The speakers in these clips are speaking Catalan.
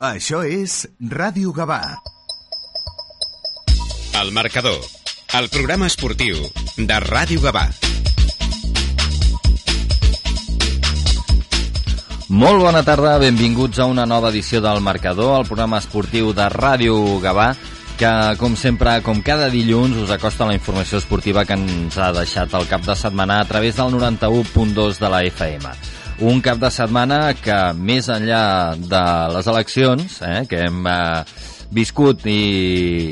Això és Ràdio Gavà. El marcador, el programa esportiu de Ràdio Gavà. Molt bona tarda, benvinguts a una nova edició del Marcador, el programa esportiu de Ràdio Gavà, que, com sempre, com cada dilluns, us acosta la informació esportiva que ens ha deixat el cap de setmana a través del 91.2 de la FM. Un cap de setmana que, més enllà de les eleccions, eh, que hem eh, viscut i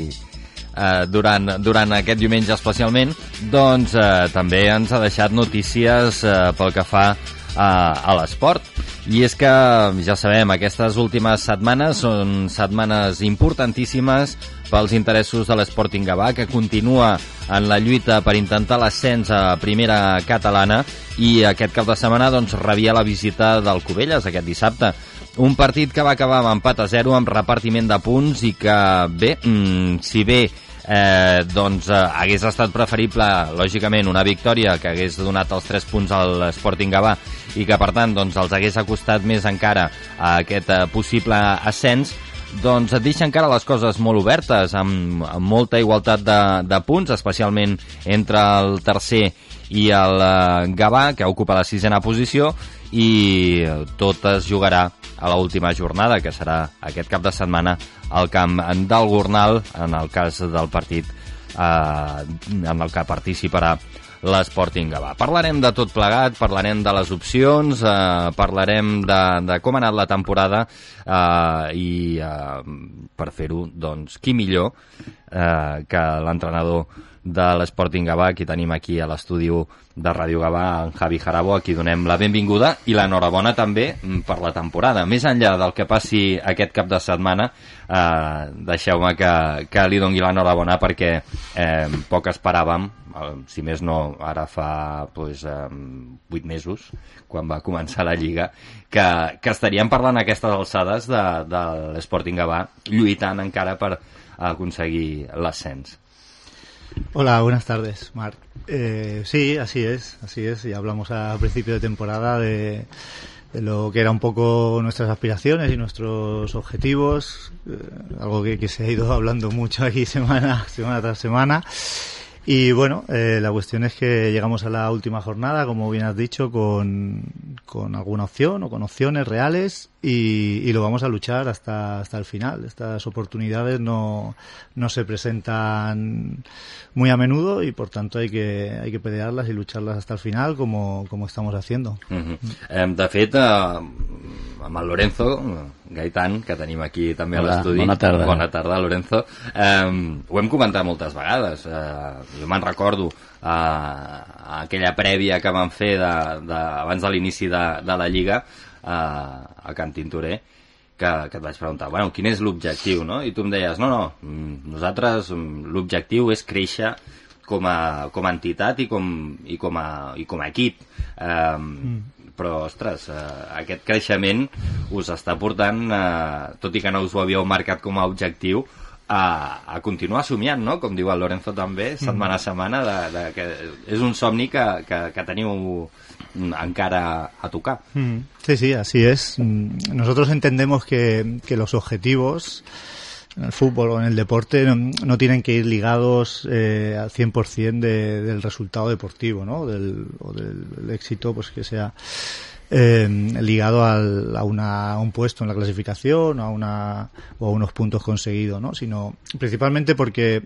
eh, durant, durant aquest diumenge especialment, doncs eh, també ens ha deixat notícies eh, pel que fa a, a l'esport. I és que, ja sabem, aquestes últimes setmanes són setmanes importantíssimes pels interessos de l'Sporting Gavà, que continua en la lluita per intentar l'ascens a primera catalana i aquest cap de setmana doncs, rebia la visita del Cubelles aquest dissabte. Un partit que va acabar amb empat a 0 amb repartiment de punts i que, bé, mm, si bé eh, doncs eh, hagués estat preferible, lògicament, una victòria que hagués donat els 3 punts al Sporting Gavà i que, per tant, doncs, els hagués acostat més encara a aquest eh, possible ascens, doncs et deixa encara les coses molt obertes, amb, amb molta igualtat de, de punts, especialment entre el tercer i el eh, Gavà, que ocupa la sisena posició, i tot es jugarà a l'última jornada, que serà aquest cap de setmana al camp del Gornal, en el cas del partit eh, en el que participarà l'Sporting Gavà. Parlarem de tot plegat, parlarem de les opcions, eh, parlarem de, de com ha anat la temporada eh, i eh, per fer-ho, doncs, qui millor eh, que l'entrenador de l'Sporting Gavà, que tenim aquí a l'estudi de Ràdio Gavà, en Javi Jarabo, a qui donem la benvinguda i l'enhorabona també mm, per la temporada. Més enllà del que passi aquest cap de setmana, eh, deixeu-me que, que li dongui l'enhorabona perquè eh, poc esperàvem, eh, si més no, ara fa pues, eh, 8 mesos, quan va començar la Lliga, que, que estaríem parlant aquestes alçades de, de l'Sporting Gavà, lluitant encara per aconseguir l'ascens. Hola, buenas tardes, Marc. Eh, sí, así es, así es. Ya hablamos a principio de temporada de, lo que era un poco nuestras aspiraciones y nuestros objetivos, eh, algo que, que, se ha ido hablando mucho aquí semana, semana tras semana. Y bueno, eh, la cuestión es que llegamos a la última jornada, como bien has dicho, con, con alguna opción o con opciones reales y, y, lo vamos a luchar hasta, hasta el final. Estas oportunidades no, no se presentan muy a menudo y por tanto hay que, hay que pelearlas y lucharlas hasta el final como, como estamos haciendo. Uh -huh. eh, de fet, eh, amb el Lorenzo Gaitán, que tenim aquí també a l'estudi. Bona tarda. Bona tarda, Lorenzo. Eh, ho hem comentat moltes vegades. Eh, jo me'n recordo eh, aquella prèvia que vam fer de, de, abans de l'inici de, de la Lliga eh, a Can Tintorer, que, que et vaig preguntar, bueno, quin és l'objectiu, no? I tu em deies, no, no, nosaltres l'objectiu és créixer com a, com a entitat i com, i com, a, i com a equip. Eh, mm però, ostres, eh, aquest creixement us està portant, eh, tot i que no us ho havíeu marcat com a objectiu, a, a continuar somiant, no? Com diu el Lorenzo també, setmana a setmana, de, de, que és un somni que, que, que teniu encara a tocar. Mm. Sí, sí, así es. Nosotros entendemos que, que los objetivos en el fútbol o en el deporte no, no tienen que ir ligados eh, al 100% de, del resultado deportivo, ¿no? Del, o del, del éxito, pues que sea eh, ligado al, a, una, a un puesto en la clasificación a una, o a unos puntos conseguidos, ¿no? Sino principalmente porque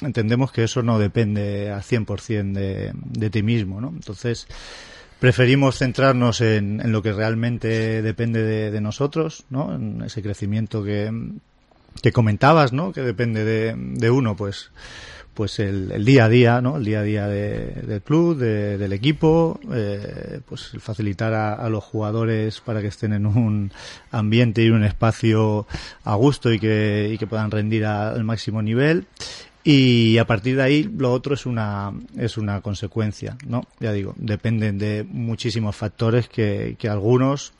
entendemos que eso no depende al 100% de, de ti mismo, ¿no? Entonces, preferimos centrarnos en, en, lo que realmente depende de, de, nosotros, ¿no? En ese crecimiento que, que comentabas, ¿no? Que depende de, de uno, pues, pues el, el, día a día, ¿no? El día a día de, del club, de, del equipo, eh, pues facilitar a, a, los jugadores para que estén en un ambiente y un espacio a gusto y que, y que puedan rendir al máximo nivel. Y a partir de ahí lo otro es una es una consecuencia, ¿no? Ya digo, dependen de muchísimos factores que, que algunos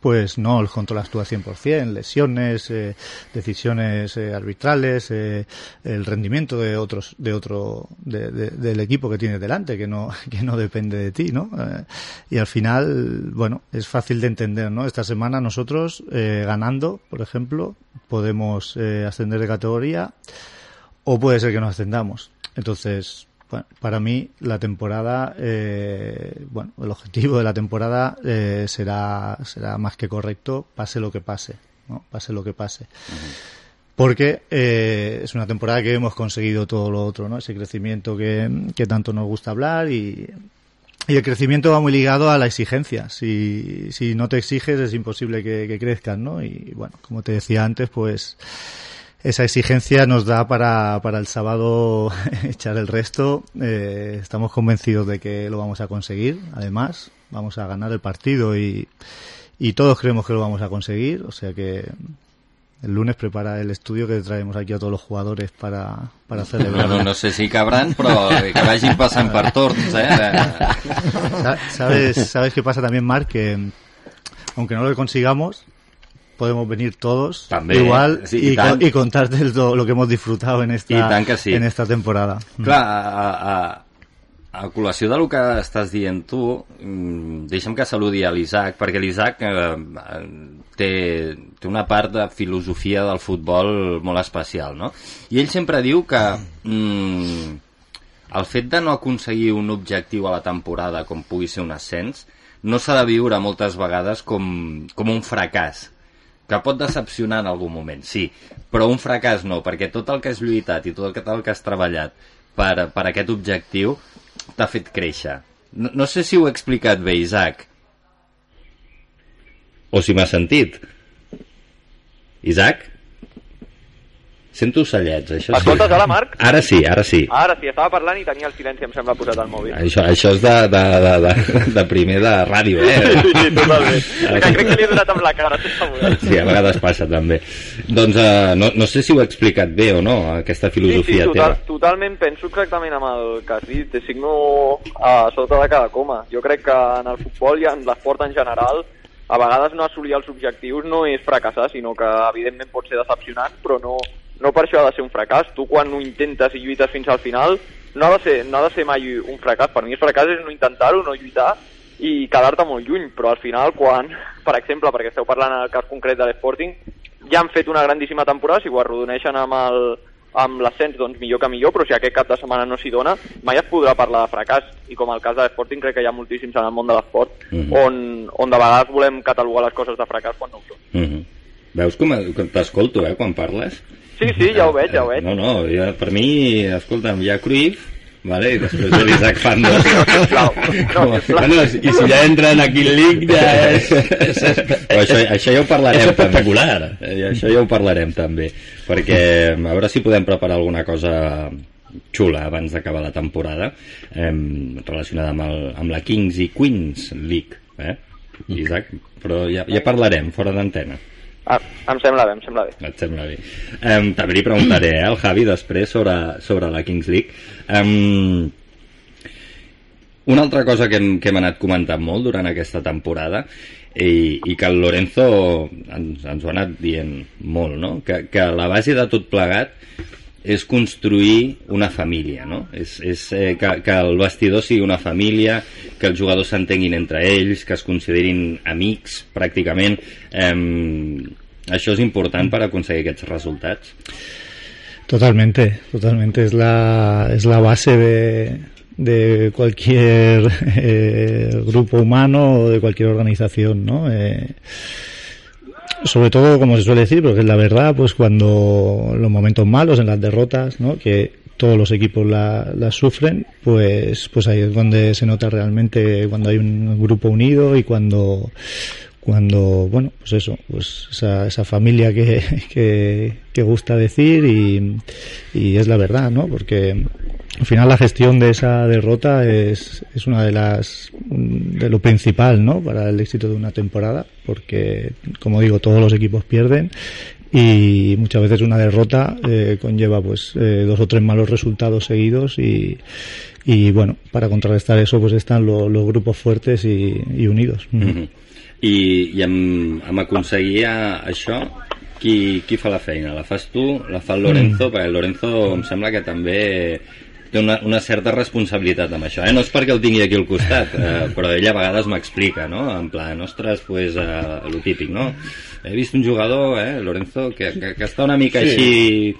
pues no el controlas tú al 100%, lesiones, eh, decisiones eh, arbitrales, eh, el rendimiento de otros, de otro, de, de, del equipo que tienes delante, que no, que no depende de ti, ¿no? Eh, y al final, bueno, es fácil de entender, ¿no? Esta semana nosotros, eh, ganando, por ejemplo, podemos eh, ascender de categoría o puede ser que nos ascendamos. Entonces, para mí la temporada, eh, bueno, el objetivo de la temporada eh, será será más que correcto, pase lo que pase, ¿no? Pase lo que pase. Porque eh, es una temporada que hemos conseguido todo lo otro, ¿no? Ese crecimiento que, que tanto nos gusta hablar y, y el crecimiento va muy ligado a la exigencia. Si, si no te exiges es imposible que, que ¿no? Y bueno, como te decía antes, pues esa exigencia nos da para, para el sábado echar el resto. Eh, estamos convencidos de que lo vamos a conseguir. Además, vamos a ganar el partido y, y todos creemos que lo vamos a conseguir. O sea que el lunes prepara el estudio que traemos aquí a todos los jugadores para, para celebrar. Bueno, no sé si cabran, però que vagin passant per torns, eh? Sa- ¿Sabes, ¿Sabes qué pasa también, Marc? Que aunque no lo consigamos, podemos venir todos També, igual sí, i y, tant. co- y contar del do- lo que hemos disfrutado en I esta, que sí. en esta temporada. Clar, a, a, a col·lació del que estàs dient tu, mm, deixa'm que saludi a l'Isaac, perquè l'Isaac eh, eh, té, té una part de filosofia del futbol molt especial, no? I ell sempre diu que mm, el fet de no aconseguir un objectiu a la temporada com pugui ser un ascens no s'ha de viure moltes vegades com, com un fracàs que pot decepcionar en algun moment, sí, però un fracàs no, perquè tot el que has lluitat i tot el que, has treballat per, per aquest objectiu t'ha fet créixer. No, no sé si ho he explicat bé, Isaac. O si m'ha sentit. Isaac? Sento ocellets, això sí. Escoltes ara, Marc? Ara sí, ara sí. Ara sí, estava parlant i tenia el silenci, em sembla, posat al mòbil. Això, això és de, de, de, de, de primer de ràdio, eh? Sí, sí, totalment. Que crec que li he donat amb la cara. Sí, a vegades passa també. Doncs uh, no, no sé si ho he explicat bé o no, aquesta Sí, sí, filosofia total, teva. totalment penso exactament amb el que has dit, te signo a sota de cada coma. Jo crec que en el futbol i en l'esport en general a vegades no assolir els objectius no és fracassar, sinó que evidentment pot ser decepcionant, però no, no per això ha de ser un fracàs. Tu quan ho intentes i lluites fins al final no ha de ser, no ha de ser mai un fracàs. Per mi el fracàs és no intentar-ho, no lluitar i quedar-te molt lluny, però al final quan, per exemple, perquè esteu parlant en el cas concret de l'Sporting, ja han fet una grandíssima temporada, si ho arrodoneixen amb el amb l'ascens, doncs millor que millor, però si aquest cap de setmana no s'hi dona, mai es podrà parlar de fracàs. I com el cas de l'Sporting, crec que hi ha moltíssims en el món de l'esport Mhm. on, on de vegades volem catalogar les coses de fracàs quan no ho són. Uh -huh. Veus com, com t'escolto, eh, quan parles? Sí, sí, ja ho veig, ja ho veig. No, no, jo, per mi, escolta'm, hi ha Cruyff, vale? i després de l'Isaac Fando. sisplau. No, sisplau. Bueno, i si ja entra en aquí el League ja és... Però això, això ja ho parlarem És espectacular. també. Eh, Això ja ho parlarem també, perquè a veure si podem preparar alguna cosa xula abans d'acabar la temporada eh, relacionada amb, el, amb la Kings i Queens League eh? Isaac, però ja, ja parlarem fora d'antena Ah, em sembla bé, em sembla bé. et sembla bé um, també li preguntaré eh, al Javi després sobre, sobre la Kings League um, una altra cosa que hem, que hem anat comentant molt durant aquesta temporada i, i que el Lorenzo ens, ens ho ha anat dient molt, no? que, que la base de tot plegat és construir una família, no? És, és eh, que, que el vestidor sigui una família, que els jugadors s'entenguin entre ells, que es considerin amics, pràcticament. Eh, això és important per aconseguir aquests resultats. Totalmente, totalmente. Es la, es la base de, de cualquier eh, grupo humano o de cualquier organización, ¿no? Eh, sobre todo, como se suele decir, porque es la verdad, pues cuando los momentos malos, en las derrotas, ¿no? Que todos los equipos la- las sufren, pues, pues ahí es donde se nota realmente cuando hay un grupo unido y cuando, cuando, bueno, pues eso, pues esa, esa familia que, que, gusta decir y, y es la verdad, ¿no? Porque al final la gestión de esa derrota es, es una de las, de lo principal, ¿no? Para el éxito de una temporada, porque, como digo, todos los equipos pierden y muchas veces una derrota eh, conlleva pues eh, dos o tres malos resultados seguidos y, y bueno, para contrarrestar eso pues están lo- los grupos fuertes y, y unidos. I, i amb, amb aconseguir això qui, qui fa la feina? La fas tu? La fa el Lorenzo? Mm. Perquè el Lorenzo em sembla que també té una, una certa responsabilitat amb això, eh? No és perquè el tingui aquí al costat, eh, però ell a vegades m'explica, no? En plan, ostres, pues, eh, lo típic, no? He vist un jugador, eh, Lorenzo, que, que, que està una mica Sí. així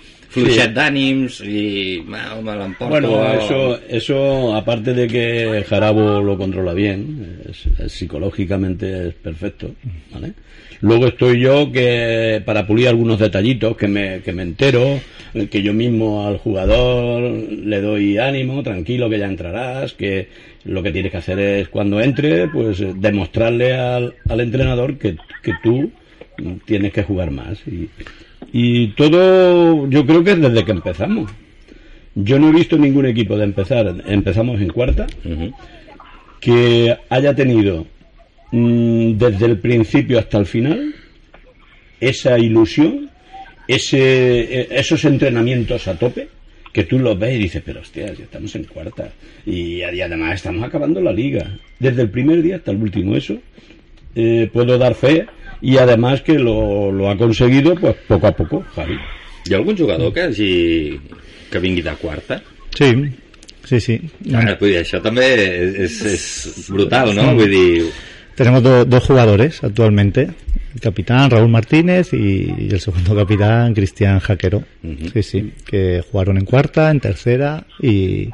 d'ànims i mal, me l'emporto. Bueno, eso, eso, aparte de que Jarabo lo controla bien, es- es- psicológicamente es perfecto, ¿vale? Luego estoy yo que para pulir algunos detallitos que me, que me entero, eh, que yo mismo al jugador le doy ánimo, tranquilo que ya entrarás, que lo que tienes que hacer es cuando entre, pues eh, demostrarle al, al entrenador que, que tú tienes que jugar más. Y, y todo, yo creo que es desde que empezamos. Yo no he visto ningún equipo de empezar, empezamos en cuarta, que haya tenido mm, desde el principio hasta el final esa ilusión, ese, eh, esos entrenamientos a tope, que tú los ves y dices, pero hostia, ya estamos en cuarta. Y, y además estamos acabando la liga. Desde el primer día hasta el último, eso eh, puedo dar fe y además que lo, lo ha conseguido pues poco a poco, Javi. Hi ha algun jugador que hagi... que vingui de quarta? Sí, sí, sí. Ah, vull dir, això també és, és brutal, no? Vull dir, Tenemos do- dos jugadores actualmente, el capitán Raúl Martínez y, y el segundo capitán Cristian Jaquero. Sí, sí, que jugaron en cuarta, en tercera y,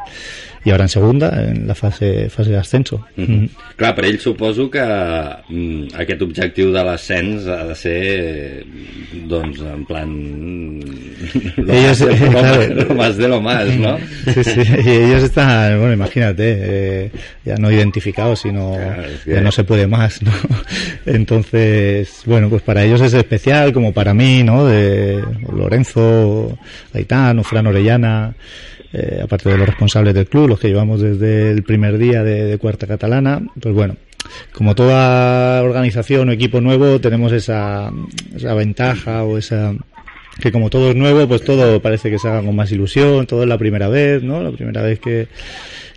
y ahora en segunda, en la fase, fase de ascenso. Mm Ujú. Clar, per ell suposo que mm, aquest objectiu de l'ascens ha de ser, doncs, en plan... Lo, Ellos, más, de, lo, claro. más, lo más de lo más, ¿no? Sí, sí, y ellos están, bueno, imagínate, eh, ya no identificados, sino Claro, es que- ya no se puede más, ¿no? Entonces, bueno, pues para ellos es especial, como para mí, ¿no? De Lorenzo, Gaitán, o Fran Orellana, eh, aparte de los responsables del club, los que llevamos desde el primer día de, de Cuarta Catalana, pues bueno, como toda organización o equipo nuevo, tenemos esa, esa ventaja o esa que como todo es nuevo, pues todo parece que se haga con más ilusión, todo es la primera vez, ¿no? La primera vez que,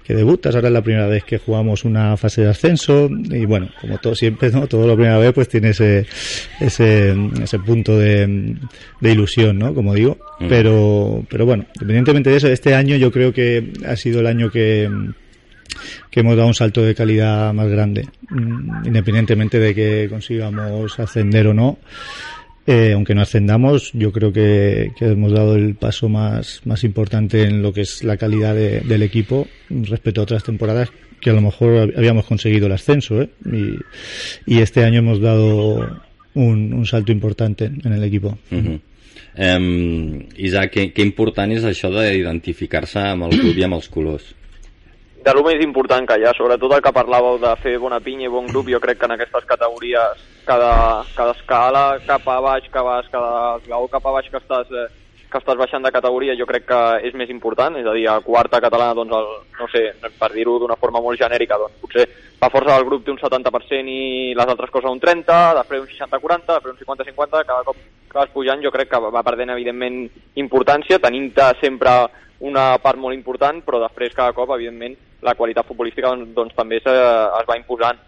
que debutas, ahora es la primera vez que jugamos una fase de ascenso y bueno, como todo siempre, ¿no? Todo la primera vez pues tiene ese, ese, ese punto de, de ilusión, ¿no? Como digo, pero, pero bueno, independientemente de eso, este año yo creo que ha sido el año que, que hemos dado un salto de calidad más grande, mm, independientemente de que consigamos ascender o no. Eh, aunque no ascendamos, yo creo que, que hemos dado el paso más, más importante en lo que es la calidad de- del equipo respecto a otras temporadas que a lo mejor habíamos conseguido el ascenso. ¿eh? Y, y este año hemos dado un, un salto importante en el equipo. Uh -huh. um, Isaac, que, que important és això d'identificar-se amb el club i amb els colors? de lo més important que hi ha, sobretot el que parlàveu de fer bona pinya i bon grup, jo crec que en aquestes categories cada, cada escala cap a baix que vas, cada esglaó cap a baix que estàs, eh, que estàs baixant de categoria jo crec que és més important, és a dir, a quarta catalana, doncs, el, no sé, per dir-ho d'una forma molt genèrica, doncs potser la força del grup té un 70% i les altres coses un 30%, després un 60-40%, després un 50-50%, cada cop que vas pujant jo crec que va perdent evidentment importància, tenint-te sempre una part molt important, però després cada cop, evidentment, la qualitat futbolística doncs, doncs també se, es va imposant.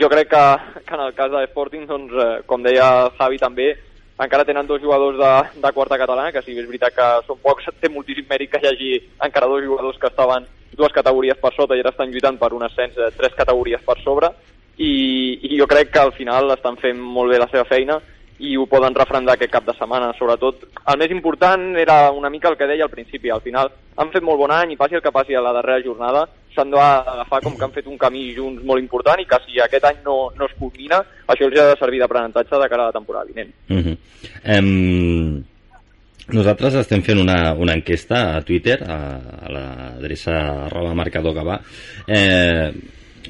Jo crec que, que en el cas de Sporting, doncs, eh, com deia Javi també, encara tenen dos jugadors de, de quarta catalana, que si és veritat que són pocs, té moltíssim mèrit que hi hagi encara dos jugadors que estaven dues categories per sota i ara estan lluitant per un ascens de tres categories per sobre, i, i jo crec que al final estan fent molt bé la seva feina i ho poden refrendar aquest cap de setmana. Sobretot, el més important era una mica el que deia al principi. Al final han fet molt bon any i passi el que passi a la darrera jornada, s'han d'agafar com que han fet un camí junts molt important i que si aquest any no, no es culmina, això els ha de servir d'aprenentatge de cara a la temporada vinent. Uh -huh. um, nosaltres estem fent una, una enquesta a Twitter, a, a l'adreça arroba marcador Gavà. Eh,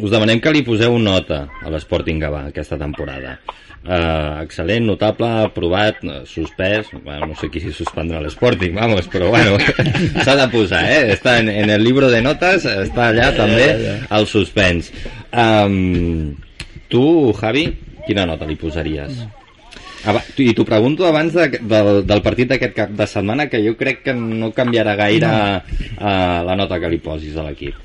us demanem que li poseu nota a l'Sporting Gavà aquesta temporada. Uh, excel·lent, notable, aprovat, eh, suspès, bueno, no sé qui suspendrà l'Sporting, vamos, però bueno, s'ha de posar, eh? Està en, en el libro de notes, està allà també el suspens. Um, tu, Javi, quina nota li posaries? I t'ho pregunto abans de, del, del partit d'aquest cap de setmana, que jo crec que no canviarà gaire uh, la nota que li posis a l'equip.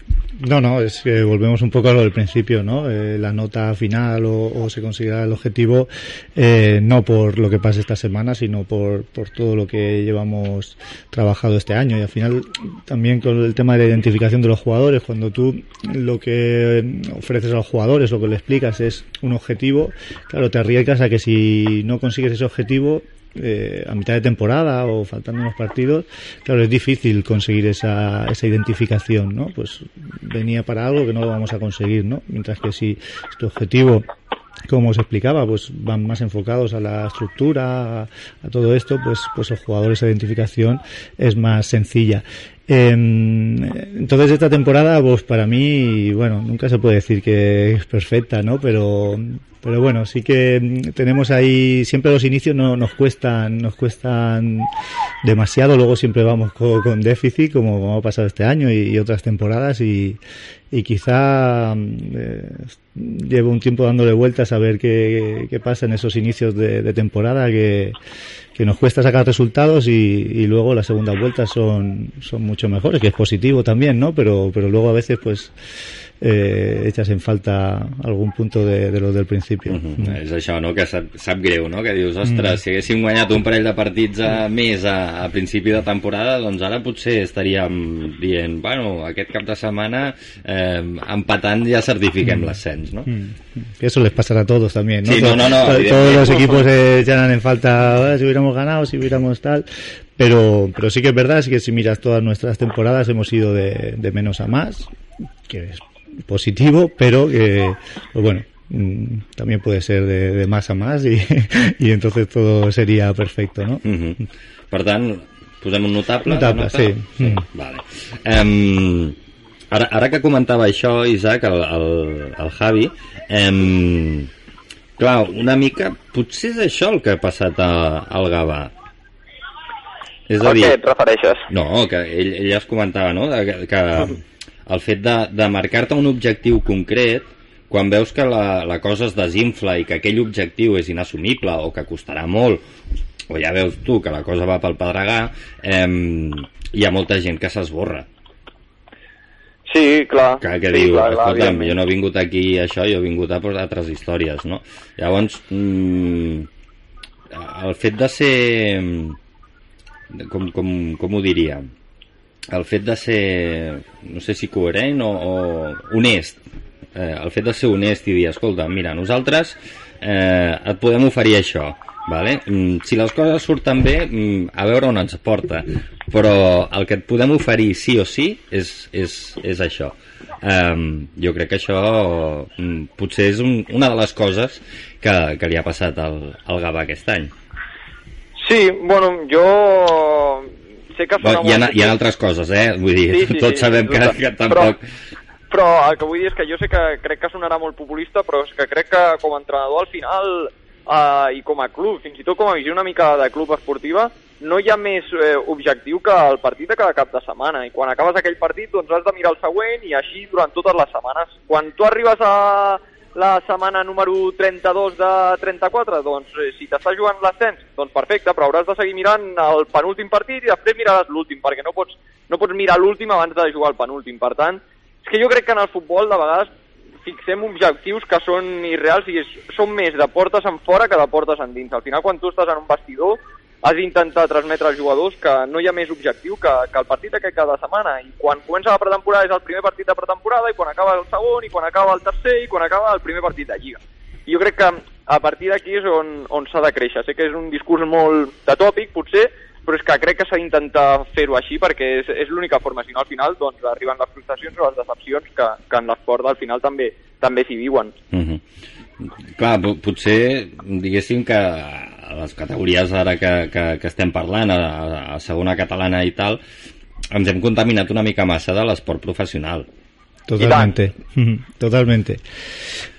No, no, es que volvemos un poco a lo del principio, ¿no? Eh, la nota final o, se considera el objetivo eh, no por lo que pase esta semana, sino por, por todo lo que llevamos trabajado este año. Y al final también con el tema de la identificación de los jugadores, cuando tú lo que ofreces a los jugadores, lo que le explicas es un objetivo, claro, te arriesgas a que si no consigues ese objetivo, eh, a mitad de temporada o faltando unos partidos, claro, es difícil conseguir esa, esa identificación, ¿no? Pues venía para algo que no lo vamos a conseguir, ¿no? Mientras que si este objetivo como os explicaba, pues van más enfocados a la estructura, a, a todo esto, pues, pues los jugadores de identificación es más sencilla. Eh, entonces esta temporada, pues para mí, bueno, nunca se puede decir que es perfecta, ¿no? Pero, pero bueno, sí que tenemos ahí, siempre los inicios no, nos cuestan, nos cuestan demasiado, luego siempre vamos con, déficit, como ha pasado este año y otras temporadas, y, y quizá eh, llevo un tiempo dándole vueltas a ver qué, qué pasa en esos inicios de, de temporada que, que, nos cuesta sacar resultados y, y, luego las segundas vueltas son, son mucho mejores, que es positivo también, ¿no? Pero, pero luego a veces pues eh, echas en falta algun punto de, de lo del principi. Uh -huh. mm. És això, no?, que sap, sap greu, no?, que dius, ostres, mm. si haguéssim guanyat un parell de partits a, més a, a principi de temporada, doncs ara potser estaríem dient, bueno, aquest cap de setmana eh, empatant ja certifiquem mm. l'ascens, no? Mm. Eso les pasará a todos también, ¿no? Sí, no, no, no, todos los equipos eh, echan en falta, si hubiéramos ganado, si hubiéramos tal, pero, pero sí que es verdad, es que si miras todas nuestras temporadas hemos ido de, de menos a más, que es positivo, pero que, pues bueno, mm, también puede ser de, de más a más y, y, entonces todo sería perfecto, ¿no? Uh -huh. Per tant, posem un notable? Notable, nota? sí. sí. Mm. Vale. Um, ara, ara que comentava això, Isaac, el, el, el Javi, um, clar, una mica, potser és això el que ha passat a, al Gavà. És a, a dir... què et refereixes? No, que ell, ell es comentava, no?, que, que el fet de, de marcar-te un objectiu concret quan veus que la, la cosa es desinfla i que aquell objectiu és inassumible o que costarà molt o ja veus tu que la cosa va pel pedregar eh, hi ha molta gent que s'esborra Sí, clar. Que, que sí, diu, clar, clar, escolta'm, jo no he vingut aquí a això, jo he vingut a posar altres històries, no? Llavors, mm, el fet de ser... Com, com, com ho diria? El fet de ser, no sé si coherent o, o honest, eh, el fet de ser honest i dir, escolta, mira, nosaltres eh, et podem oferir això, vale? Mm, si les coses surten bé, mm, a veure on ens porta, però el que et podem oferir sí o sí és, és, és això. Um, jo crec que això um, potser és un, una de les coses que, que li ha passat al, al Gavà aquest any. Sí, bueno, jo sé que bueno, hi, ha, hi ha altres coses, eh? Vull dir, sí, sí, tots sí, sabem sí, que, que tampoc... Però, però el que vull dir és que jo sé que crec que sonarà molt populista, però és que crec que com a entrenador al final uh, i com a club, fins i tot com a visió una mica de club esportiva, no hi ha més eh, objectiu que el partit de cada cap de setmana. I quan acabes aquell partit, doncs has de mirar el següent i així durant totes les setmanes. Quan tu arribes a la setmana número 32 de 34, doncs eh, si t'estàs jugant l'ascens, doncs perfecte, però hauràs de seguir mirant el penúltim partit i després miraràs l'últim, perquè no pots, no pots mirar l'últim abans de jugar el penúltim. Per tant, és que jo crec que en el futbol de vegades fixem objectius que són irreals i són més de portes en fora que de portes endins. Al final, quan tu estàs en un vestidor, has d'intentar transmetre als jugadors que no hi ha més objectiu que, que el partit aquest cada setmana i quan comença la pretemporada és el primer partit de pretemporada i quan acaba el segon i quan acaba el tercer i quan acaba el primer partit de Lliga. I jo crec que a partir d'aquí és on, on s'ha de créixer. Sé que és un discurs molt de tòpic, potser, però és que crec que s'ha d'intentar fer-ho així perquè és, és l'única forma, si no al final doncs, arriben les frustracions o les decepcions que, que en l'esport al final també també s'hi viuen. Mm -hmm. Clar, potser diguéssim que les categories ara que, que, que estem parlant, a, a segona catalana i tal, ens hem contaminat una mica massa de l'esport professional. Totalmente, totalmente.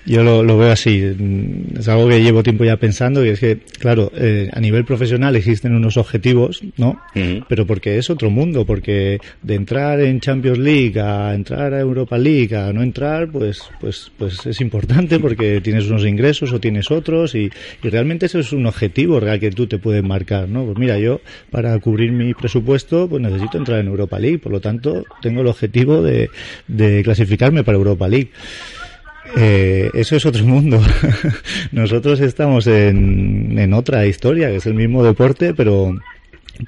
Yo lo, lo, veo así. Mm, es algo que llevo tiempo ya pensando y es que, claro, eh, a nivel profesional existen unos objetivos, ¿no? Pero porque es otro mundo, porque de entrar en Champions League a entrar a Europa League a no entrar, pues, pues, pues es importante porque tienes unos ingresos o tienes otros y, y realmente eso es un objetivo real que tú te puedes marcar, ¿no? Pues mira, yo para cubrir mi presupuesto, pues necesito entrar en Europa League, por lo tanto tengo el objetivo de, de clasificarme para Europa League. Eh, eso es otro mundo. Nosotros estamos en, en otra historia, que es el mismo deporte, pero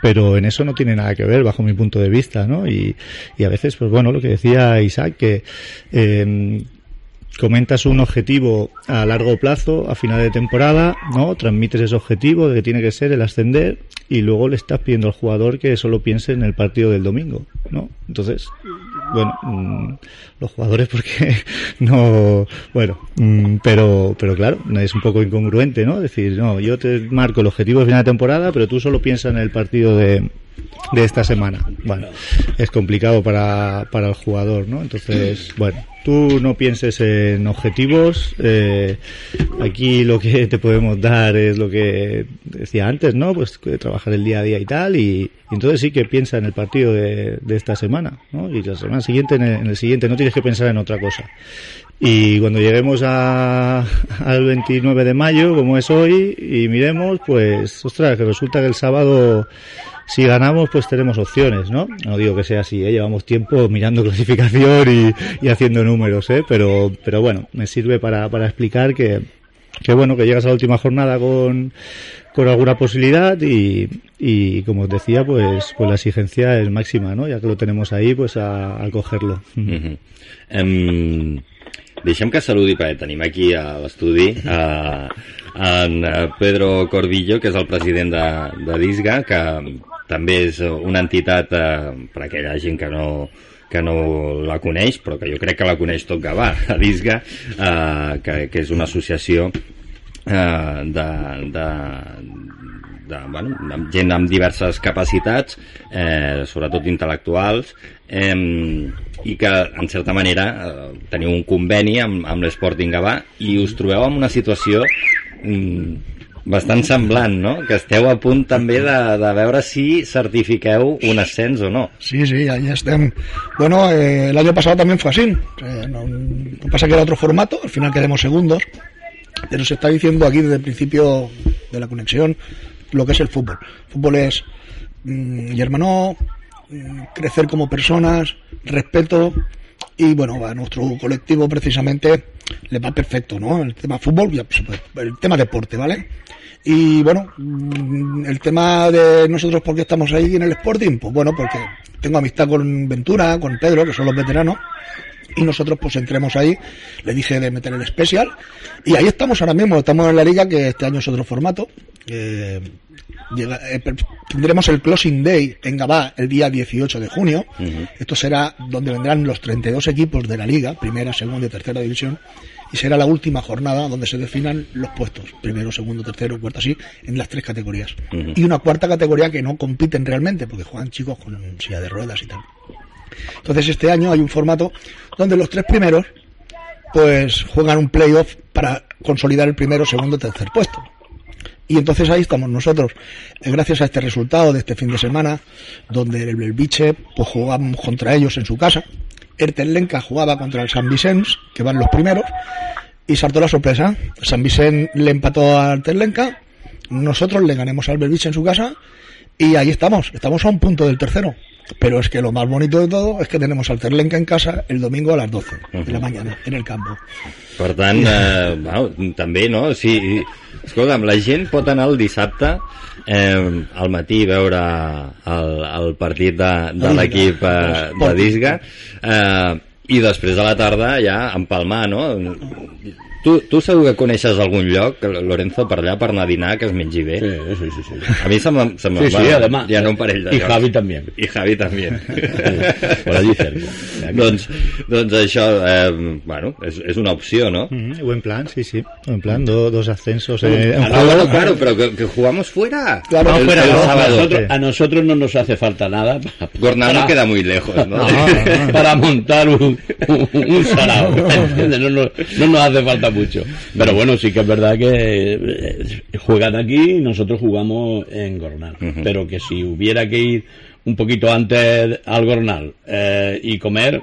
pero en eso no tiene nada que ver bajo mi punto de vista, ¿no? Y, a veces, pues bueno, lo que decía Isaac, que eh, comentas un objetivo a largo plazo, a final de temporada, ¿no? Transmites ese objetivo de que tiene que ser el ascender y luego le estás pidiendo al jugador que solo piense en el partido del domingo, ¿no? Entonces, bueno, mmm, los jugadores porque no, bueno, mmm, pero, pero claro, es un poco incongruente, ¿no? decir, no, yo te marco el objetivo de final de temporada, pero tú solo piensas en el partido de, de esta semana. Bueno, es complicado para, para el jugador, ¿no? Entonces, bueno, tú no pienses en objetivos. Eh, aquí lo que te podemos dar es lo que decía antes, ¿no? Pues trabajar el día a día y tal. Y, y entonces sí que piensa en el partido de, de esta semana, ¿no? Y la semana siguiente en el, en el, siguiente. No tienes que pensar en otra cosa. Y cuando lleguemos a, al 29 de mayo, como es hoy, y miremos, pues, ostras, que resulta que el sábado si ganamos, pues tenemos opciones, ¿no? No digo que sea así, ¿eh? llevamos tiempo mirando clasificación y, y haciendo números, ¿eh? Pero, pero bueno, me sirve para, para explicar que, que bueno, que llegas a la última jornada con, con alguna posibilidad y, y como os decía, pues, pues la exigencia es máxima, ¿no? Ya que lo tenemos ahí, pues a, a cogerlo. Uh -huh. um, deixem que saludi, perquè tenim aquí a l'estudi a, en Pedro Cordillo, que és el president de, de DISGA, que també és una entitat eh, per a aquella gent que no, que no la coneix, però que jo crec que la coneix tot Gavà, a DISGA, eh, que, que és una associació eh, de, de, de, bueno, amb gent amb diverses capacitats, eh, sobretot intel·lectuals, eh, i que, en certa manera, eh, teniu un conveni amb, amb l'Sporting Gavà i us trobeu en una situació mm, bastant semblant, no? Que esteu a punt també de, de veure si certifiqueu un ascens o no. Sí, sí, ahí estem. Bueno, eh, el año pasado también fue así. Eh, no, no pasa que era otro formato, al final quedamos segundos, pero se está diciendo aquí desde el principio de la conexión lo que es el fútbol. El fútbol es hermano, mmm, crecer como personas, respeto y bueno, a nuestro colectivo precisamente le va perfecto, ¿no? El tema fútbol, el tema deporte, ¿vale? Y bueno, mm, el tema de nosotros, ¿por qué estamos ahí en el Sporting? Pues bueno, porque tengo amistad con Ventura, con Pedro, que son los veteranos, y nosotros pues entremos ahí, le dije de meter el especial, y ahí estamos ahora mismo, estamos en la liga, que este año es otro formato. Eh, llega, eh, tendremos el Closing Day en Gabá el día 18 de junio. Uh -huh. Esto será donde vendrán los 32 equipos de la liga, primera, segunda y tercera división y será la última jornada donde se definan los puestos, primero, segundo, tercero, cuarto, así, en las tres categorías. Uh -huh. Y una cuarta categoría que no compiten realmente, porque juegan chicos con silla de ruedas y tal. Entonces este año hay un formato donde los tres primeros pues juegan un playoff para consolidar el primero, segundo, tercer puesto. Y entonces ahí estamos nosotros, eh, gracias a este resultado de este fin de semana, donde el, el pues jugamos contra ellos en su casa, Ertelenca jugaba contra el San Vicens, que van los primeros, y saltó la sorpresa. San Vicens le empató a Ertelenca, nosotros le ganemos al Belvich en su casa, y ahí estamos, estamos a un punto del tercero. Pero es que lo más bonito de todo es que tenemos al Terlenca en casa el domingo a las 12 uh -huh. de la mañana, en el campo. Per tant, eh, bueno, també, no? Si, escolta'm, la gent pot anar el dissabte eh, al matí veure el, el partit de, de l'equip eh, de Disga eh, i després a la tarda ja empalmar, no? Tu, tu segur que coneixes algun lloc, Lorenzo, per allà, per anar a dinar, que es mengi bé? Sí, sí, sí. sí. A mi se me, se me sí, sí, va, además. hi ha un parell de Y llocs. Javi también. I Javi també. Allí cerca. doncs, doncs això, eh, bueno, és, és una opció, no? Mm, buen plan, sí, sí. Buen plan, do, dos ascensos. Eh, en Ah, juego. bueno, claro, pero que, que jugamos fuera. Claro, el, fuera, el no, a, sábado. nosotros, a nosotros no nos hace falta nada para, Gornal no queda muy lejos, ¿no? para montar un, un, un sarao. No, nos- no nos hace falta mucho. Pero bueno, sí que es verdad que eh, juegan aquí y nosotros jugamos en Gornal. Pero que si hubiera que ir un poquito antes al Gornal eh, y comer,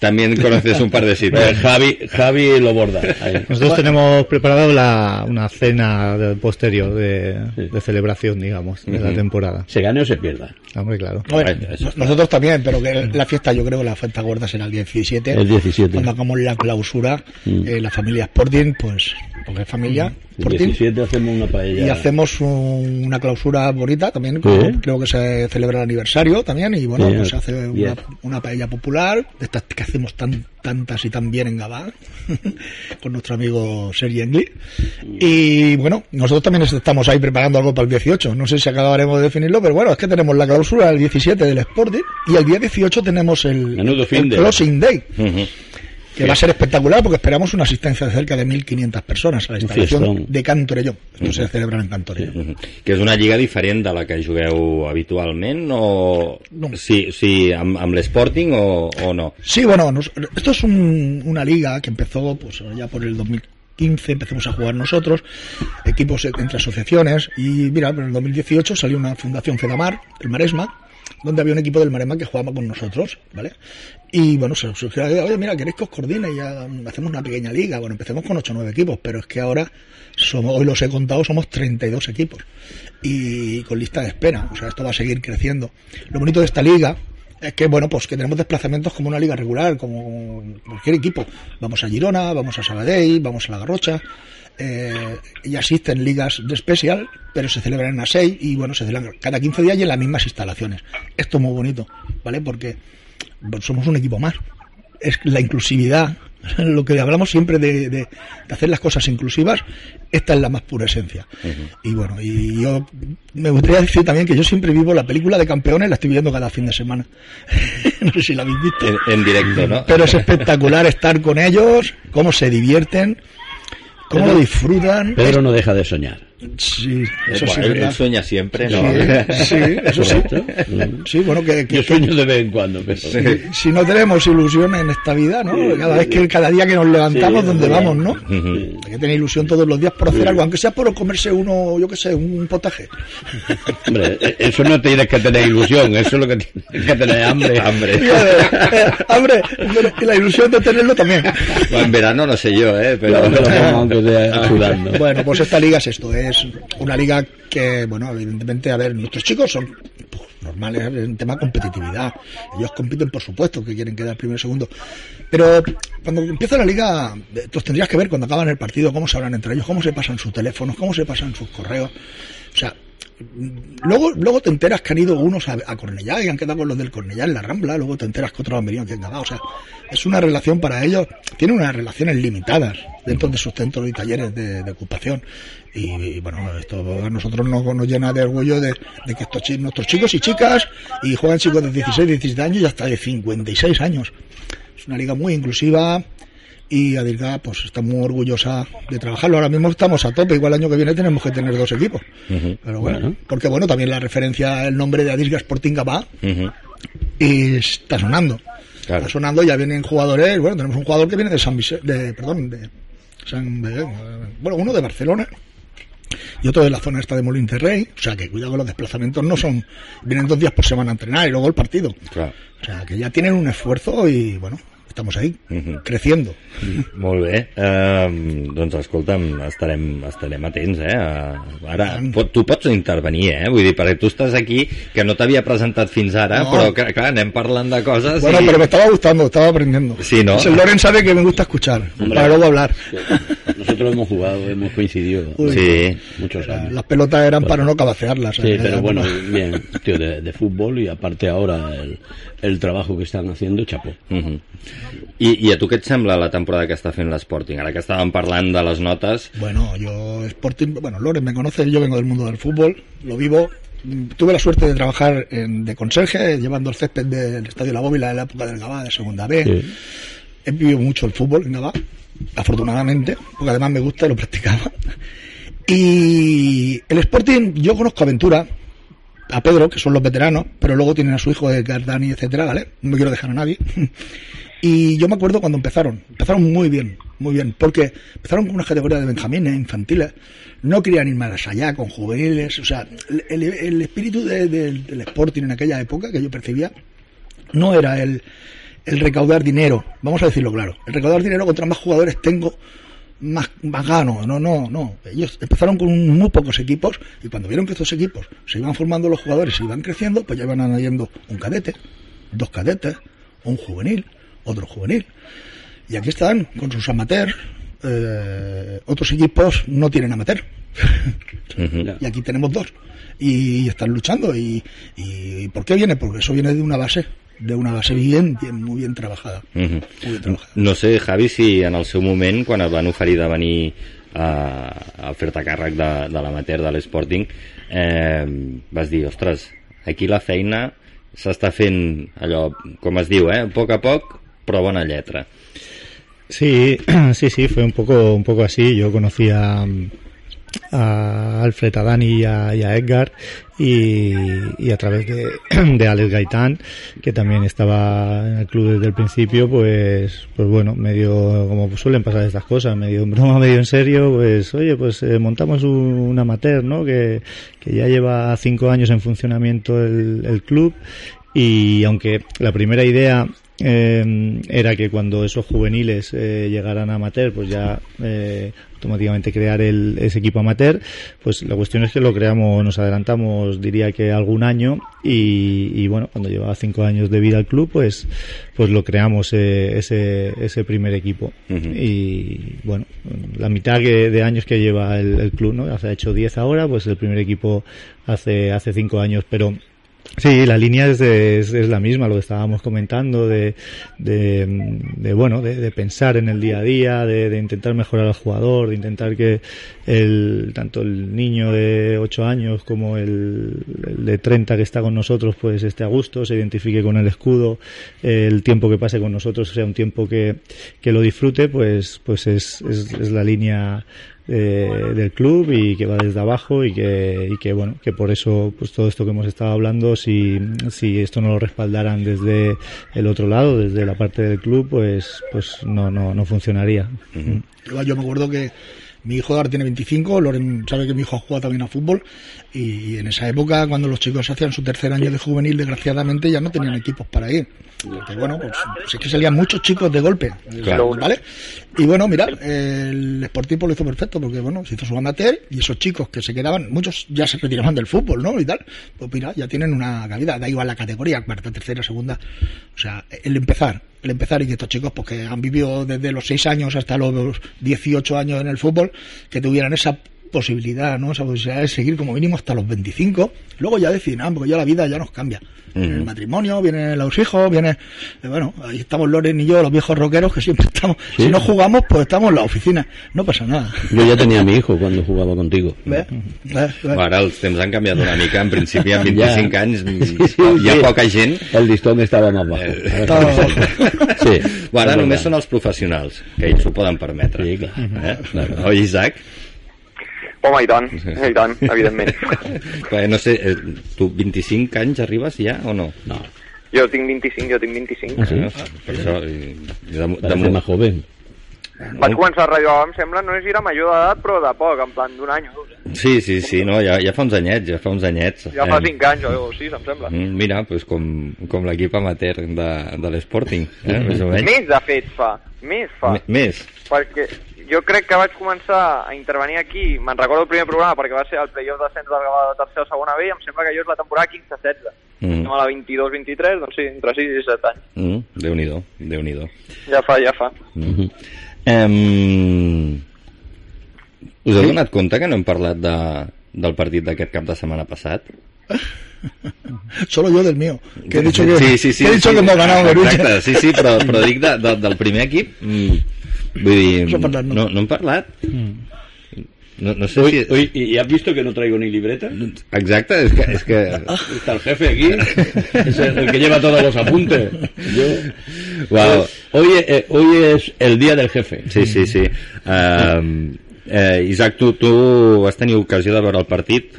También conoces un par de sitios. Javi, Javi lo borda. ahí. Nosotros tenemos preparado la, una cena de- posterior de, de celebración, digamos, de la temporada. Se gane o se pierda. Hombre, claro. Nosotros también, pero que la fiesta, yo creo que la fiesta gorda será el 17. El 17. Cuando hagamos la clausura, Mm. eh, la familia Sporting, pues, porque es familia El Sporting. 17 hacemos una paella. Y hacemos un- una clausura bonita también, creo que se celebra el aniversario también, y bueno, pues se hace una, una paella popular, de estas que hacemos tan, tantas y tan bien en Gabá, con nuestro amigo Sergi Engli. Y bueno, nosotros también estamos ahí preparando algo para el 18, no sé si acabaremos de definirlo, pero bueno, es que tenemos la clausura el 17 del Sporting, y el día 18 tenemos el, Closing Day. Que va a ser espectacular porque esperamos una asistencia de cerca de 1.500 personas a la fiestón. de Cantorelló. Esto se celebra en Cantorelló. Mhm. Que és una lliga diferent de la que jugueu habitualment o No. sí, sí amb, amb l'Sporting o, o no? Sí, bueno, nos- esto es un- una liga que empezó pues ya por el 2015, empezamos a jugar nosotros, equipos entre asociaciones, y mira, en el 2018 salió una fundación Fedamar, el Maresma, donde había un equipo del Maresma que jugaba con nosotros, ¿vale? Y bueno, se surgió la idea, oye, mira, ¿queréis que os coordine y ya hacemos una pequeña liga? Bueno, empecemos con 8 o 9 equipos, pero es que ahora, somos, hoy los he contado, somos 32 equipos y con lista de espera, o sea, esto va a seguir creciendo. Lo bonito de esta liga es que, bueno, pues que tenemos desplazamientos como una liga regular, como cualquier equipo. Vamos a Girona, vamos a Sabadell, vamos a La Garrocha, eh, y asisten ligas de especial, pero se celebran en ASEI y, bueno, se celebran cada 15 días y en las mismas instalaciones. Esto es muy bonito, ¿vale? Porque somos un equipo más. Es la inclusividad, lo que hablamos siempre de, de- de hacer las cosas inclusivas, esta es la más pura esencia. Y bueno, y yo me gustaría decir también que yo siempre vivo la película de campeones, la estoy viendo cada fin de semana. no sé si la habéis visto. En, en directe, no? Pero es espectacular estar con ellos, cómo se divierten, cómo Pedro- disfrutan. Pedro no deja de soñar. Sí, eso sí, Bueno, él, ¿verdad? sueña siempre, ¿no? Sí, sí, eso sí. Sí, bueno, que, que- Yo sueño de vez en cuando, pero... si no tenemos ilusión en esta vida, ¿no? Cada vez que cada día que nos levantamos, Sí, donde sí. vamos, ¿no? Hay que tener ilusión todos los días por hacer algo, aunque sea por comerse uno, yo qué sé, un potaje. Hombre, eh, eso no tienes que tener ilusión, eso es lo que tienes que tener hambre. Hambre. Eh, eh, pero- y la ilusión de tenerlo también. En verano no sé yo, ¿eh? Pero... Pero, pero aunque sea. Bueno, pues esta liga es esto, una liga que, bueno, evidentemente, a ver, nuestros chicos son pues, normales en tema competitividad. Ellos compiten, por supuesto, que quieren quedar primero y segundo. Pero cuando empieza la liga, eh, los tendrías que ver cuando acaban el partido, cómo se hablan entre ellos, cómo se pasan sus teléfonos, cómo se pasan sus correos. O sea, Luego, luego te enteras que han ido unos a, a Cornellá y han quedado con los del Cornellá en la Rambla, luego te enteras que otros han venido aquí en. O sea, es una relación para ellos, tienen unas relaciones limitadas dentro de sus centros y talleres de, ocupación. Y, y, bueno, esto a nosotros nos, nos llena de orgullo de, de que estos nuestros chicos y chicas, y juegan chicos de 16, 17 años y hasta de 56 años. Es una liga muy inclusiva y Adirga pues está muy orgullosa de trabajarlo. Ahora mismo estamos a tope, igual el año que viene tenemos que tener dos equipos. Pero bueno, Bueno. porque bueno, también la referencia, el nombre de Adirga Sporting Gabá Ujú. y está sonando. Claro. Está sonando, ya vienen jugadores, bueno, tenemos un jugador que viene de San Vicente, de, perdón, de San, de- bueno, uno de Barcelona y otro de la zona esta de Molinterrey, o sea que cuidado con los desplazamientos, no son, vienen dos días por semana a entrenar y luego el partido. O sea que ya tienen un esfuerzo y bueno, estamos ahí, Ujú. creciendo. Molt bé. Uh, doncs escolta'm, estarem, estarem atents, eh? Uh, ara, pot, tu pots intervenir, eh? Vull dir, perquè tu estàs aquí, que no t'havia presentat fins ara, No. però que, clar, anem parlant de coses Bueno, i... pero me estaba gustando, estaba aprendiendo. Sí, ¿no? El Loren sabe que me gusta escuchar, Hombre. para luego hablar. Nosotros hemos jugado, hemos coincidido Uy. Sí. muchos años. Las pelotas eran para no cabacearlas. Sí, ¿eh? pero bueno, bien, tío, de, de fútbol y aparte ahora el, el trabajo que están haciendo, chapó. Uh I, I a tu què et sembla la temporada que està fent l'Sporting? Ara que estàvem parlant de les notes... Bueno, yo Sporting, bueno, Loren me conoce, yo vengo del mundo del fútbol, lo vivo. Tuve la suerte de trabajar en, de conserje, llevando el césped del Estadio La Bóvila en la época del Gabá, de Segunda B. Sí. He vivido mucho el fútbol en Gabá, afortunadamente, porque además me gusta y lo practicaba. Y el Sporting, yo conozco a Ventura, a Pedro, que son los veteranos, pero luego tienen a su hijo de Gardani, etcétera, ¿vale? No me quiero dejar a nadie. Y yo me acuerdo cuando empezaron, empezaron muy bien. muy bien, porque empezaron con una categoría de benjamines, infantiles, no querían ir más allá, con juveniles, o sea, el, espíritu de- de- del Sporting en aquella época que yo percibía no era el, el recaudar dinero, vamos a decirlo claro, el recaudar dinero contra más jugadores tengo, más, más gano, no, no, no. Ellos empezaron con muy pocos equipos y cuando vieron que estos equipos se iban formando los jugadores, se iban creciendo, pues ya iban añadiendo un cadete, dos cadetes, un juvenil, otro juvenil. Y aquí están con sus amateurs, eh, otros equipos no tienen amateur. y aquí tenemos dos. Y están luchando. Y, y ¿por qué viene? Porque eso viene de una base, de una base bien, bien muy bien trabajada. Mhm. Muy bien trabajada. No sé, Javi, si en el seu moment, quan et van oferir de venir a, a fer-te càrrec de, de l'amater de l'Sporting, eh, vas dir, ostres, aquí la feina s'està fent allò, com es diu, eh? a poc a poc, però bona lletra. Sí, sí, sí, fue un poco, un poco así. Yo conocía a Alfred, a Dani y a, y a Edgar y, a través de, de Alex Gaitán, que también estaba en el club desde el principio, pues, pues bueno, medio como suelen pasar estas cosas, medio en broma, medio en serio, pues oye, pues eh, montamos un, un amateur, ¿no? Que, que ya lleva cinco años en funcionamiento el, el club y aunque la primera idea eh, era que cuando esos juveniles eh, llegaran a amateur, pues ya eh, automáticamente crear el, ese equipo amateur, pues la cuestión es que lo creamos, nos adelantamos, diría que algún año y, y bueno, cuando llevaba cinco años de vida el club, pues, pues lo creamos eh, ese, ese primer equipo. Y bueno, la mitad que- de años que lleva el, el club, ¿no? Hace ha hecho 10 ahora, pues el primer equipo hace hace cinco años, pero Sí, la línea es, es, es la misma, lo que estábamos comentando, de, de, de, bueno, de, de pensar en el día a día, de, intentar mejorar al jugador, de intentar que el, tanto el niño de 8 años como el, el de 30 que está con nosotros pues esté a gusto, se identifique con el escudo, el tiempo que pase con nosotros sea un tiempo que, que lo disfrute, pues, pues es, es, es la línea eh, del club y que va desde abajo y que, y que bueno que por eso pues todo esto que hemos estado hablando si, si esto no lo respaldaran desde el otro lado desde la parte del club pues pues no no, no funcionaría. Yo me acuerdo que mi hijo ahora tiene 25, Loren sabe que mi hijo juega también a fútbol y en esa época cuando los chicos hacían su tercer año de juvenil desgraciadamente ya no tenían equipos para ir. Porque bueno, pues, pues es que salían muchos chicos de golpe, Claro. ¿vale? Y bueno, mirad, el Sportivo lo hizo perfecto porque bueno, se hizo su amateur y esos chicos que se quedaban, muchos ya se retiraban del fútbol, ¿no? Y tal, pues mira, ya tienen una cabida, da igual la categoría, cuarta, tercera, segunda, o sea, el empezar, el empezar y estos chicos pues que han vivido desde los 6 años hasta los 18 años en el fútbol, que tuvieran esa posibilidad, ¿no? Esa posibilidad de seguir como mínimo hasta los 25, luego ya deciden, ah, porque ya la vida ya nos cambia. Viene el matrimonio, vienen los hijos, viene, eh, bueno, ahí estamos Loren y yo, los viejos rockeros, que siempre estamos, si no jugamos, pues estamos en la oficina, no pasa nada. Yo ya tenía a mi hijo cuando jugaba contigo. ¿Ves? ¿Ves? ¿Ves? Ara els temps han canviat una mica, en principi amb 25 Ja. anys Sí, sí, hi ha poca gent. El listón estaba más bajo. Eh, Todo- Sí. Bueno, ara és només són els professionals, que ells s'ho poden permetre. Sí, clar. Eh? Oi, Isaac? Home, i tant, i tant, evidentment. No sé, eh, tu 25 anys arribes ja o no? No, Jo tinc 25, jo tinc 25. Ah, sí? Eh, Per això, eh, de, de, parece más joven. Vaig començar a Gava, em sembla, no sé si era major d'edat, però de poc, en plan d'un any o dos. Eh? Sí, sí, sí, no, ja, ja fa uns anyets, ja fa uns anyets. Ja fa Eh, 5 anys o 6, em sembla. mm, Mira, pues com, com l'equip amateur de, de l'Sporting, eh, més o menys. Més, de fet, fa. Més fa. M- Més. perquè jo crec que vaig començar a intervenir aquí, me'n recordo el primer programa perquè va ser el playoff del Gavà de tercera o segona B i em sembla que jo és la temporada 15-16. Mm. A la 22-23, doncs sí, entre 6 i 7 anys. Mm, Déu-n'hi-do, Déu-n'hi-do. Ja fa, ja fa. Mm. Em... Us heu donat compte que no hem parlat de, del partit d'aquest cap de setmana passat? Solo yo del mío, que he dicho que, sí, sí, sí, que he dicho sí, que hemos ganado. Exacte, sí, sí, però, però dic de, de, del primer equip, mm, vull dir, No parlat, no. no, no hem parlat. No, no sé Hoy, si... hoy, ¿Y has visto que no traigo ni libreta? Exacte, és que... És que... Está el jefe aquí, es el, el que lleva todos los apuntes. Yo, Wow. hoy, eh, hoy es el día del jefe. Sí, sí, sí. Uh, eh, Isaac, tu, tu vas tenir ocasió de veure el partit?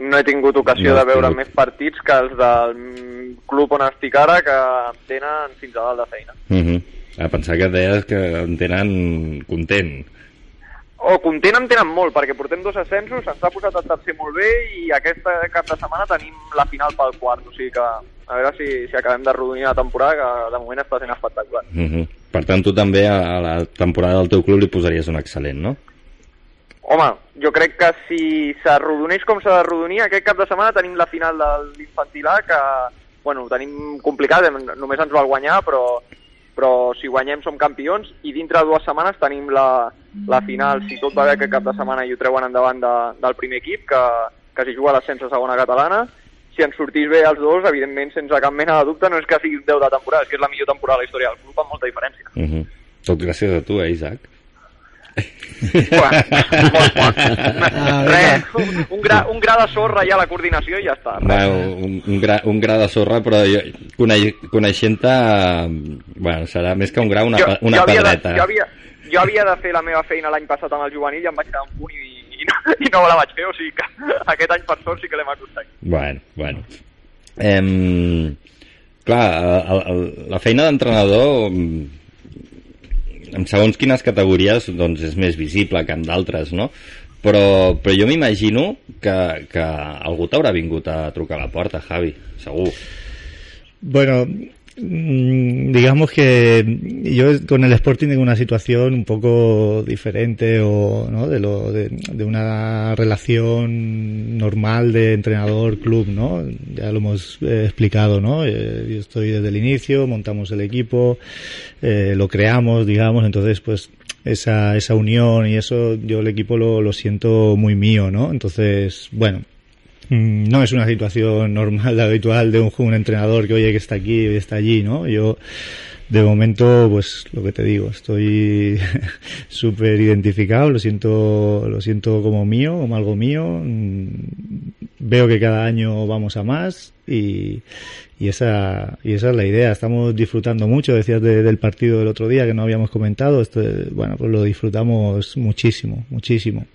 No he tingut ocasió No de veure tingut. més partits que els del club on estic ara, que em tenen fins a dalt de feina. Uh -huh. A pensar que deies que en tenen content. O content en tenen molt, perquè portem dos ascensos, se'ns ha posat el tercer molt bé i aquest cap de setmana tenim la final pel quart, o sigui que a veure si, si acabem de rodonir la temporada, que de moment està sent espectacular. Uh -huh. Per tant, tu també a la temporada del teu club li posaries un excel·lent, no? Home, jo crec que si s'arrodoneix com s'ha de rodonir, aquest cap de setmana tenim la final de l'infantil A, que, bueno, tenim complicat, només ens val guanyar, però però si guanyem som campions i dintre de dues setmanes tenim la, la final, si tot va bé aquest cap de setmana i ho treuen endavant de, del primer equip que, que s'hi juga l'ascens a segona catalana si ens sortís bé els dos, evidentment, sense cap mena de dubte, no és que sigui 10 de temporada, és que és la millor temporada de la història del club, amb molta diferència. Uh -huh. Tot gràcies a tu, eh, Isaac? Bueno, molt poc. Res, un, un, gra, un gra de sorra ja a la coordinació i ja està. Va, un, un, gra, un gra de sorra, però jo, coneix, coneixent-te, bueno, serà més que un gra, una, jo, una jo pedreta. De, jo, havia, jo havia de fer la meva feina l'any passat amb el juvenil i em vaig quedar un punt i, i, no, i no la vaig fer, o sigui que aquest any per sort sí que l'hem aconseguit. Bueno, bueno. Em, clar, el, el, la feina d'entrenador en segons quines categories doncs és més visible que en d'altres, no? Però, però jo m'imagino que, que algú t'haurà vingut a trucar a la porta, Javi, segur. Bueno, digamos que yo con el Sporting tengo una situación un poco diferente o ¿no? de lo de, una relación normal de entrenador club no ya lo hemos eh, explicado no eh, yo estoy desde el inicio montamos el equipo eh, lo creamos digamos entonces pues esa esa unión y eso yo el equipo lo, lo siento muy mío no entonces bueno Mm, no es una situación normal, habitual de un, un entrenador que oye que está aquí y está allí, ¿no? Yo de momento, pues lo que te digo, estoy súper identificado, lo siento, lo siento como mío, como algo mío. Mm, veo que cada año vamos a más y, y esa, y esa es la idea. Estamos disfrutando mucho, decías del partido del otro día que no habíamos comentado, esto, bueno, pues lo disfrutamos muchísimo, muchísimo.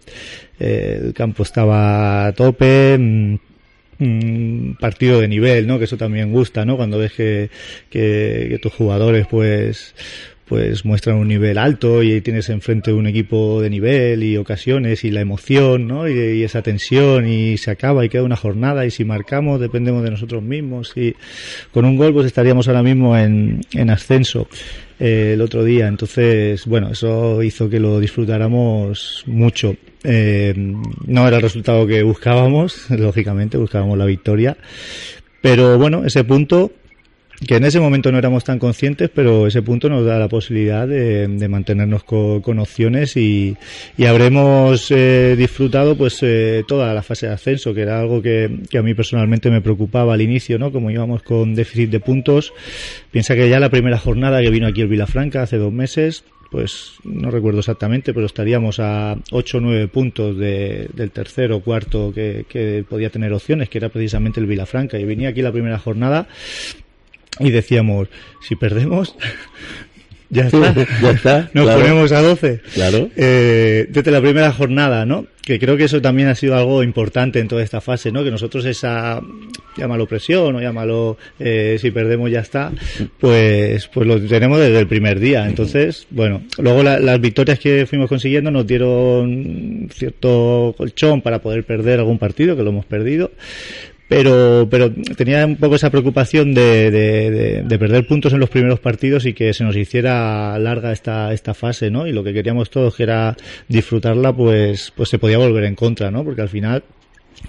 Eh, el campo estaba a tope, mm, un partido de nivel, ¿no? Que eso también gusta, ¿no? Cuando ves que, que, tus jugadores, pues, pues muestran un nivel alto y tienes enfrente un equipo de nivel y ocasiones y la emoción, ¿no? Y, y, esa tensión y se acaba y queda una jornada y si marcamos dependemos de nosotros mismos y con un gol pues estaríamos ahora mismo en, en ascenso eh, el otro día. Entonces, bueno, eso hizo que lo disfrutáramos mucho. Eh, no era el resultado que buscábamos, lógicamente, buscábamos la victoria. Pero bueno, ese punto que en ese momento no éramos tan conscientes, pero ese punto nos da la posibilidad de, mantenernos con, opciones y, habremos eh, disfrutado pues eh, toda la fase de ascenso, que era algo que, a mí personalmente me preocupaba al inicio, ¿no? Como íbamos con déficit de puntos, piensa que ya la primera jornada que vino aquí el Vilafranca hace dos meses, pues no recuerdo exactamente, pero estaríamos a 8 o 9 puntos de, del tercero o cuarto que, que podía tener opciones, que era precisamente el Vilafranca. Y venía aquí la primera jornada y decíamos, si perdemos, ya está, ya está nos claro. ponemos a 12. Claro. Eh, desde la primera jornada, ¿no? Que creo que eso también ha sido algo importante en toda esta fase, ¿no? Que nosotros esa, llámalo presión o llámalo, eh, si perdemos ya está, pues, pues lo tenemos desde el primer día. Entonces, bueno, luego la, las victorias que fuimos consiguiendo nos dieron cierto colchón para poder perder algún partido, que lo hemos perdido, pero, pero tenía un poco esa preocupación de, de, de, de, perder puntos en los primeros partidos y que se nos hiciera larga esta, esta fase, ¿no? Y lo que queríamos todos, que era disfrutarla, pues, pues se podía volver en contra, ¿no? Porque al final,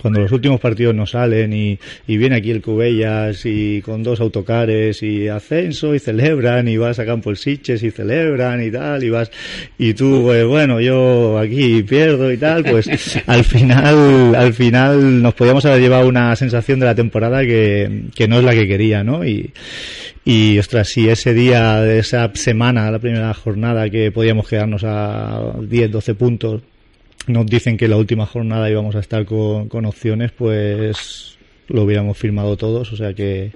cuando los últimos partidos no salen y, y viene aquí el Cubellas y con dos autocares y ascenso y celebran y vas a Campo el Siches y celebran y tal y vas y tú pues bueno yo aquí pierdo y tal pues al final al final nos podíamos haber llevado una sensación de la temporada que, que no es la que quería no y y ostras, si ese día de esa semana, la primera jornada que podíamos quedarnos a 10, 12 puntos nos dicen que la última jornada íbamos a estar con, con opciones, pues lo hubiéramos firmado todos, o sea que,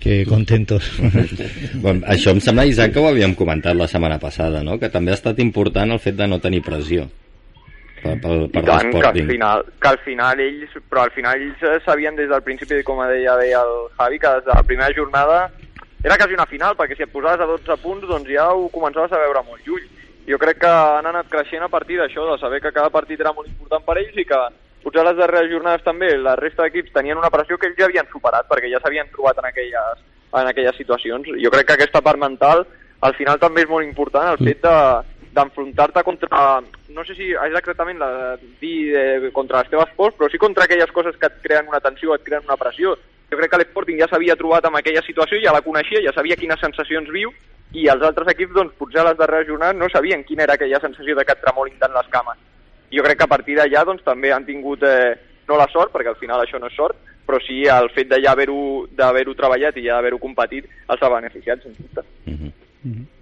que contentos. Bon, això em sembla, Isaac, que ho havíem comentat la setmana passada, no? que també ha estat important el fet de no tenir pressió per, per, per I tant, que al, final, que al final ells, però al final ells sabien des del principi, com deia bé el Javi, que des de la primera jornada era quasi una final, perquè si et posaves a 12 punts, doncs ja ho començaves a veure molt lluny. Jo crec que han anat creixent a partir d'això, de saber que cada partit era molt important per ells i que potser a les darreres jornades també la resta d'equips tenien una pressió que ells ja havien superat, perquè ja s'havien trobat en aquelles, en aquelles situacions. Jo crec que aquesta part mental al final també és molt important, el fet de, d'enfrontar-te contra, no sé si és exactament la de dir eh, contra les teves pors, però sí contra aquelles coses que et creen una tensió, et creen una pressió. Jo crec que l'Sporting ja s'havia trobat amb aquella situació, ja la coneixia, ja sabia quines sensacions viu, i els altres equips, doncs, potser a les darreres jornades no sabien quina era aquella sensació de que et tremolin tant les cames. Jo crec que a partir d'allà, doncs, també han tingut, eh, no la sort, perquè al final això no és sort, però sí el fet de ja haver-ho treballat i ja haver-ho competit els ha beneficiat, sens dubte. Mm -hmm. Mm -hmm.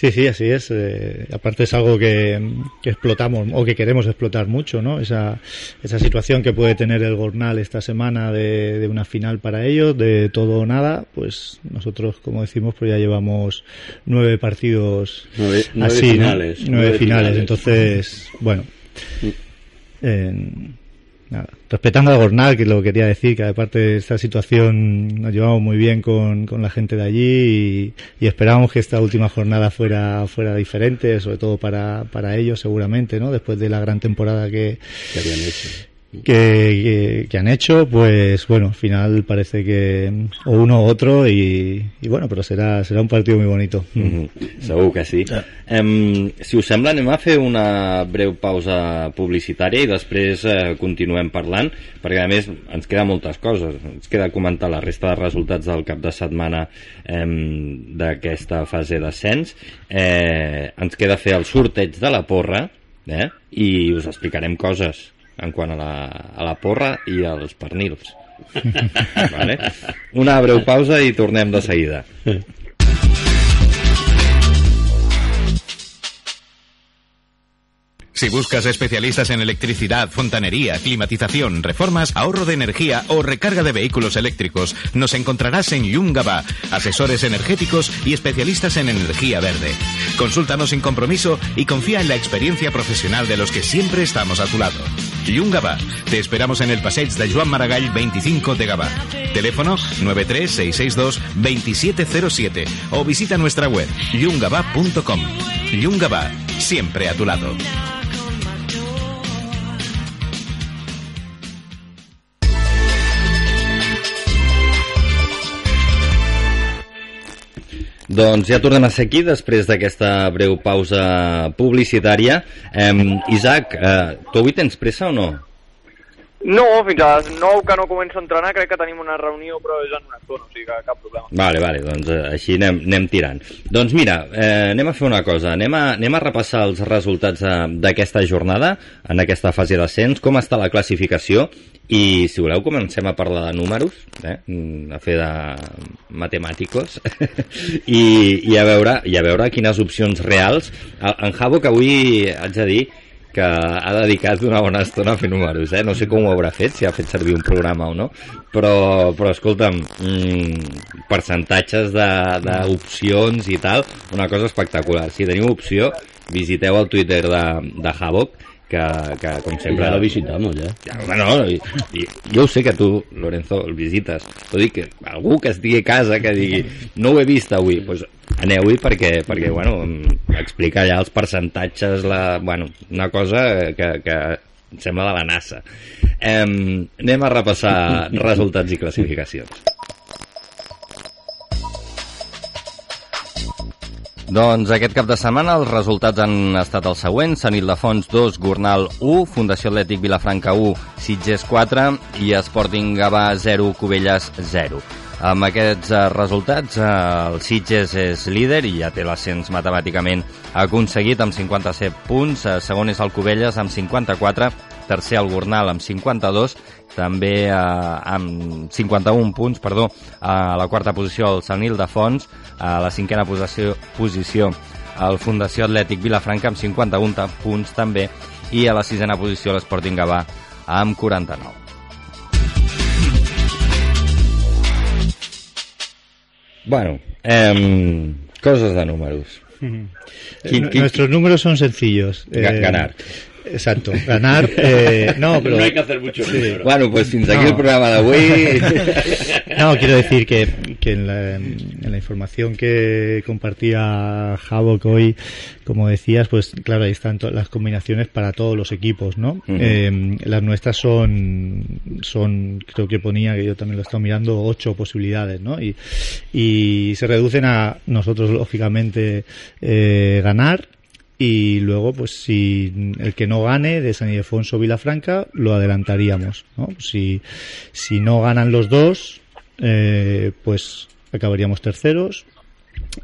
Sí, sí, así es. Eh, aparte es algo que, que, explotamos o que queremos explotar mucho, ¿no? Esa, esa situación que puede tener el Gornal esta semana de, de, una final para ellos, de todo o nada, pues nosotros, como decimos, pues ya llevamos nueve partidos nueve, nueve así, finales, ¿no? nueve, nueve finales. finales. Entonces, bueno. Eh, respetando a Gornal, que lo quería decir, que aparte de esta situación nos llevamos muy bien con, con la gente de allí y, y, esperábamos que esta última jornada fuera, fuera diferente, sobre todo para, para ellos seguramente, ¿no? Después de la gran temporada que, que habían hecho. Que, que, que, han hecho, pues bueno, al final parece que o uno o otro y, y bueno, però serà, serà un partido muy bonito. Mm -hmm. Segur que sí. Um, si us sembla, anem a fer una breu pausa publicitària i després uh, continuem parlant, perquè a més ens queda moltes coses. Ens queda comentar la resta de resultats del cap de setmana um, d'aquesta fase d'ascens. Eh, ens queda fer el sorteig de la porra eh? i us explicarem coses en quant a la, a la porra i als pernils. vale? Una breu pausa i tornem de seguida. Si buscas especialistas en electricidad, fontanería, climatización, reformas, ahorro de energía o recarga de vehículos eléctricos, nos encontrarás en Yungaba, asesores energéticos y especialistas en energía verde. Consúltanos sin compromiso y confía en la experiencia profesional de los que siempre estamos a tu lado. Yungaba, te esperamos en el Passeig de Joan Maragall 25 de Gavà. Teléfono 93662-2707 o visita nuestra web yungaba.com. Yungaba, siempre a tu lado. Doncs ja tornem a ser aquí després d'aquesta breu pausa publicitària. Eh, Isaac, eh, tu avui tens pressa o no? No, fins a les 9 que no començo a entrenar crec que tenim una reunió però és en una estona, o sigui que cap problema. Vale, vale, doncs eh, així anem, anem tirant. Doncs mira, eh, anem a fer una cosa, anem a, anem a repassar els resultats eh, d'aquesta jornada, en aquesta fase d'ascens, com està la classificació, i si voleu comencem a parlar de números, eh? a fer de matemàticos, I, i, a veure, i a veure quines opcions reals. En Javo, que avui haig de dir que ha dedicat una bona estona fer números, eh? No sé com ho haurà fet, si ha fet servir un programa o no, però, però escolta'm, mmm, percentatges d'opcions i tal, una cosa espectacular. Si teniu opció, visiteu el Twitter de, de Havoc, que, que com sempre... Ja lo visitamos, ja. ja bueno, i, i, jo ho sé que tu, Lorenzo, el visites. T'ho dic que algú que estigui a casa que digui no ho he vist avui, doncs pues aneu-hi perquè, perquè bueno, explica allà els percentatges, la, bueno, una cosa que, que sembla de la NASA. Eh, anem a repassar resultats i classificacions. Doncs aquest cap de setmana els resultats han estat els següents. Sant Ildefons 2, Gornal 1, Fundació Atlètic Vilafranca 1, Sitges 4 i Sporting Gavà 0, Cubelles 0. Amb aquests eh, resultats, eh, el Sitges és líder i ja té l'ascens matemàticament aconseguit amb 57 punts. Eh, segon és el Cubelles amb 54, tercer el Gornal amb 52 també eh, amb 51 punts, perdó, a la quarta posició el Sant Ildefons, a la cinquena posició, posició el Fundació Atlètic Vilafranca amb 51 punts també i a la sisena posició l'Sporting Gavà amb 49. Bueno, eh, coses de números. Mm. Quin, quin, Nuestros números son sencillos. Eh, ganar. Exacto, ganar. Eh, no, pero. No hay que hacer mucho sí. Bueno, pues aquí no. el programa d'avui. No, quiero decir que, que en la, en la información que compartía Havok hoy, como decías, pues claro, ahí están las combinaciones para todos los equipos, ¿no? Eh, las nuestras son, son, creo que ponía, que yo también lo he estado mirando, ocho posibilidades, ¿no? Y, y se reducen a nosotros, lógicamente, eh, ganar, y luego pues si el que no gane de San Ildefonso Vilafranca lo adelantaríamos ¿no? si, si no ganan los dos eh, pues acabaríamos terceros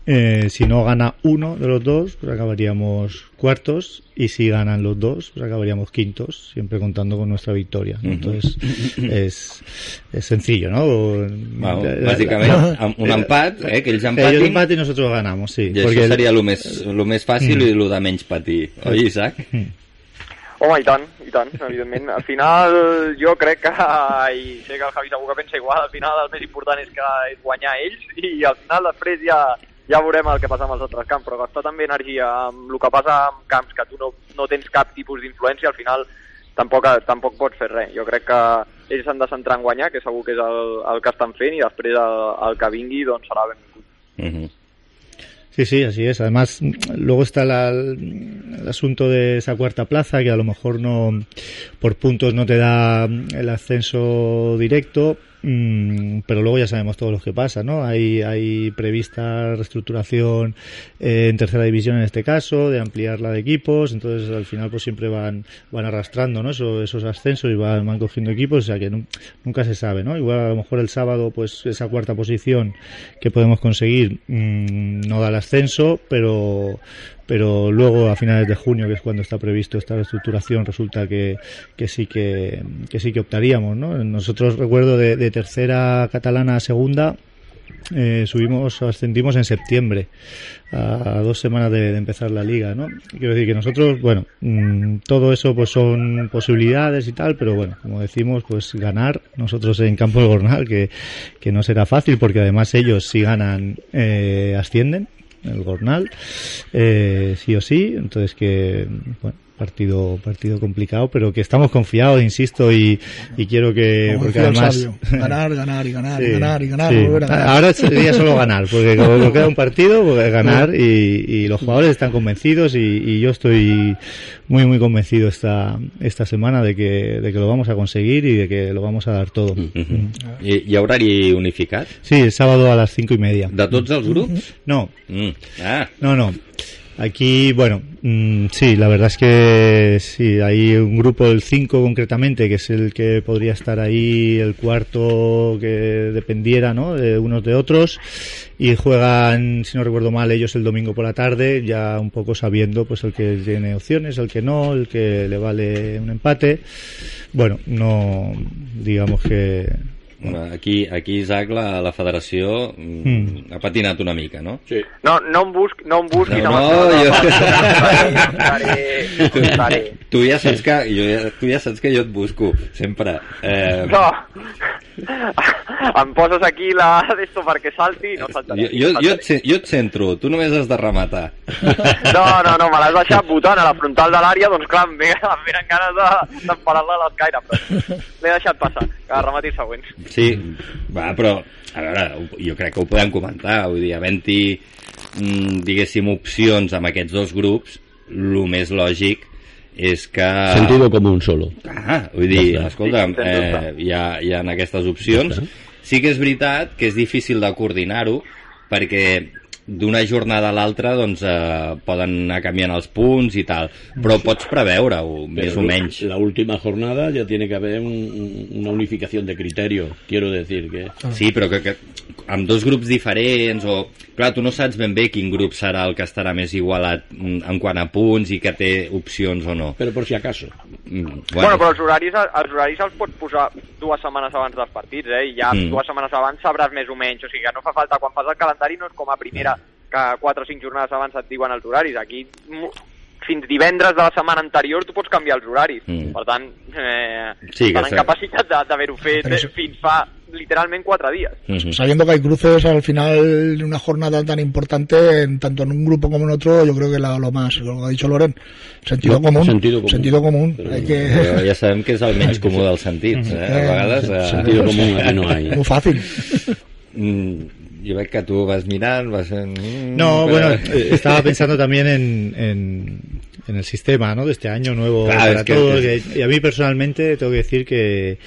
eh, si no gana uno de los dos pues acabaríamos cuartos y si ganan los dos pues acabaríamos quintos siempre contando con nuestra victoria ¿no? entonces es, es sencillo ¿no? Bueno, amb un empat, eh, que ells empatin, empate y nosotros ganamos sí i això porque el- seria el més, lo més fàcil i el de menys patir. Oi, Isaac? Home, i tant, i tant, evidentment. Al final, jo crec que, i sé que el Javi segur que pensa igual, al final el més important és, que, és guanyar ells i al final després ja, ja veurem el que passa amb els altres camps, però gastar també energia amb el que passa en camps que tu no, no tens cap tipus d'influència, al final tampoc, tampoc pots fer res. Jo crec que ells s'han de centrar en guanyar, que segur que és el, el que estan fent, i després el, el que vingui doncs serà benvingut. Uh -huh. Sí, sí, así es. Además, luego está la- el asunto de esa cuarta plaza, que a lo mejor no, por puntos no te da el ascenso directo, mm, pero luego ya sabemos todo lo que pasa, ¿no? Hay, hay prevista reestructuración eh, en tercera división en este caso, de ampliarla de equipos, entonces al final pues siempre van, van arrastrando, ¿no? Eso- esos ascensos y van, van cogiendo equipos, o sea que nu- nunca se sabe, ¿no? Igual a lo mejor el sábado pues esa cuarta posición que podemos conseguir mm, no da el ascenso, pero pero luego a finales de junio, que es cuando está previsto esta reestructuración, resulta que, que sí que, sí que optaríamos, ¿no? Nosotros recuerdo de, de tercera catalana a segunda eh, subimos, ascendimos en septiembre, a, dos semanas de, de empezar la liga, ¿no? Quiero decir que nosotros, bueno, mm, todo eso pues son posibilidades y tal, pero bueno, como decimos, pues ganar nosotros en Campo del Gornal, que, que no será fácil porque además ellos si ganan eh, ascienden, el Gornal, eh, sí o sí, entonces que, bueno, partido partido complicado, pero que estamos confiados, insisto, y, y quiero que, Como porque además... sabio, ganar, ganar y ganar y Sí, ganar y ganar, sí. volver a ganar. Ahora sería solo ganar, porque como queda un partido, pues ganar y, y los jugadores están convencidos y, y yo estoy muy muy convencido esta esta semana de que de que lo vamos a conseguir y de que lo vamos a dar todo. Uh -huh. I, hi ha horari unificat? Sí, el sábado a las cinco y media. De tots els grups? No, Mm. Ah, no, no. Aquí, bueno, mm, sí, la verdad es que sí, hay un grupo, el 5 concretamente, que es el que podría estar ahí, el cuarto que dependiera, ¿no? De unos de otros, y juegan, si no recuerdo mal, ellos el domingo por la tarde, ya un poco sabiendo, pues el que tiene opciones, el que no, el que le vale un empate. Bueno, no, digamos que aquí, aquí Isaac, la, la federació mm. Mm. ha patinat una mica, no? Sí. No, no em, busc, no em busquis No, no, jo- estaré. Tu ja saps que jo, tu ja saps que jo et busco, sempre. Eh, No, em poses aquí la d'esto perquè salti i no saltaré. jo, jo, jo, et, jo et centro, tu només has de rematar. No, no, no, me l'has deixat votant a la frontal de l'àrea, doncs clar, em ve- em venen ganes de- d'emparar-la a l'escaire, però l'he deixat passar, que remati el següent. Sí, va, però a veure, jo crec que ho podem comentar, vull dir, havent-hi mm, diguéssim opcions amb aquests dos grups, el més lògic és que... Sentido común solo. Ah, vull dir, Ja eh, hi, ha, hi ha aquestes opcions. Sí que és veritat que és difícil de coordinar-ho, perquè d'una jornada a l'altra doncs, eh, poden anar canviant els punts i tal, però pots preveure-ho, més o menys. La última jornada ya tiene que haber un- un- una unificación de criterio. Quiero decir que. Sí, però que, que amb dos grups diferents o... Clar, tu no saps ben bé quin grup serà el que estarà més igualat en quant a punts i que té opcions o no. Pero por si acaso. Mm, Bueno, bueno però els horaris, els horaris els pots posar dues setmanes abans dels partits, eh? I ja mm. dues setmanes abans sabràs més o menys. O sigui que no fa falta, quan fas el calendari no és com a primera que quatre o cinc jornades abans et diuen els horaris. Aquí fins divendres de la setmana anterior tu pots canviar els horaris. Mm. Per tant, eh, Sí, que estan en sé. capacitat de- d'haver-ho fet això- fins fa literalment quatre dies. Mhm. Sabiendo que hay cruces al final de una jornada tan importante, en, tanto en un grupo como en otro, yo creo que la- lo más, lo que ha dicho Loren, sentido No, común. sentido común. Sentido común. Pero- Hay que... ja sabem que és el menys comú dels sentits, eh? A vegades... Eh, Sentido común aquí no hay. Muy fácil. Mm, yo veig que tú vas mirando, vas en... mm, No, bueno, eh, estaba pensando también en, en, en el sistema ¿no? de este año nuevo Claro, para es que- todos. y a mí personalmente tengo que decir que,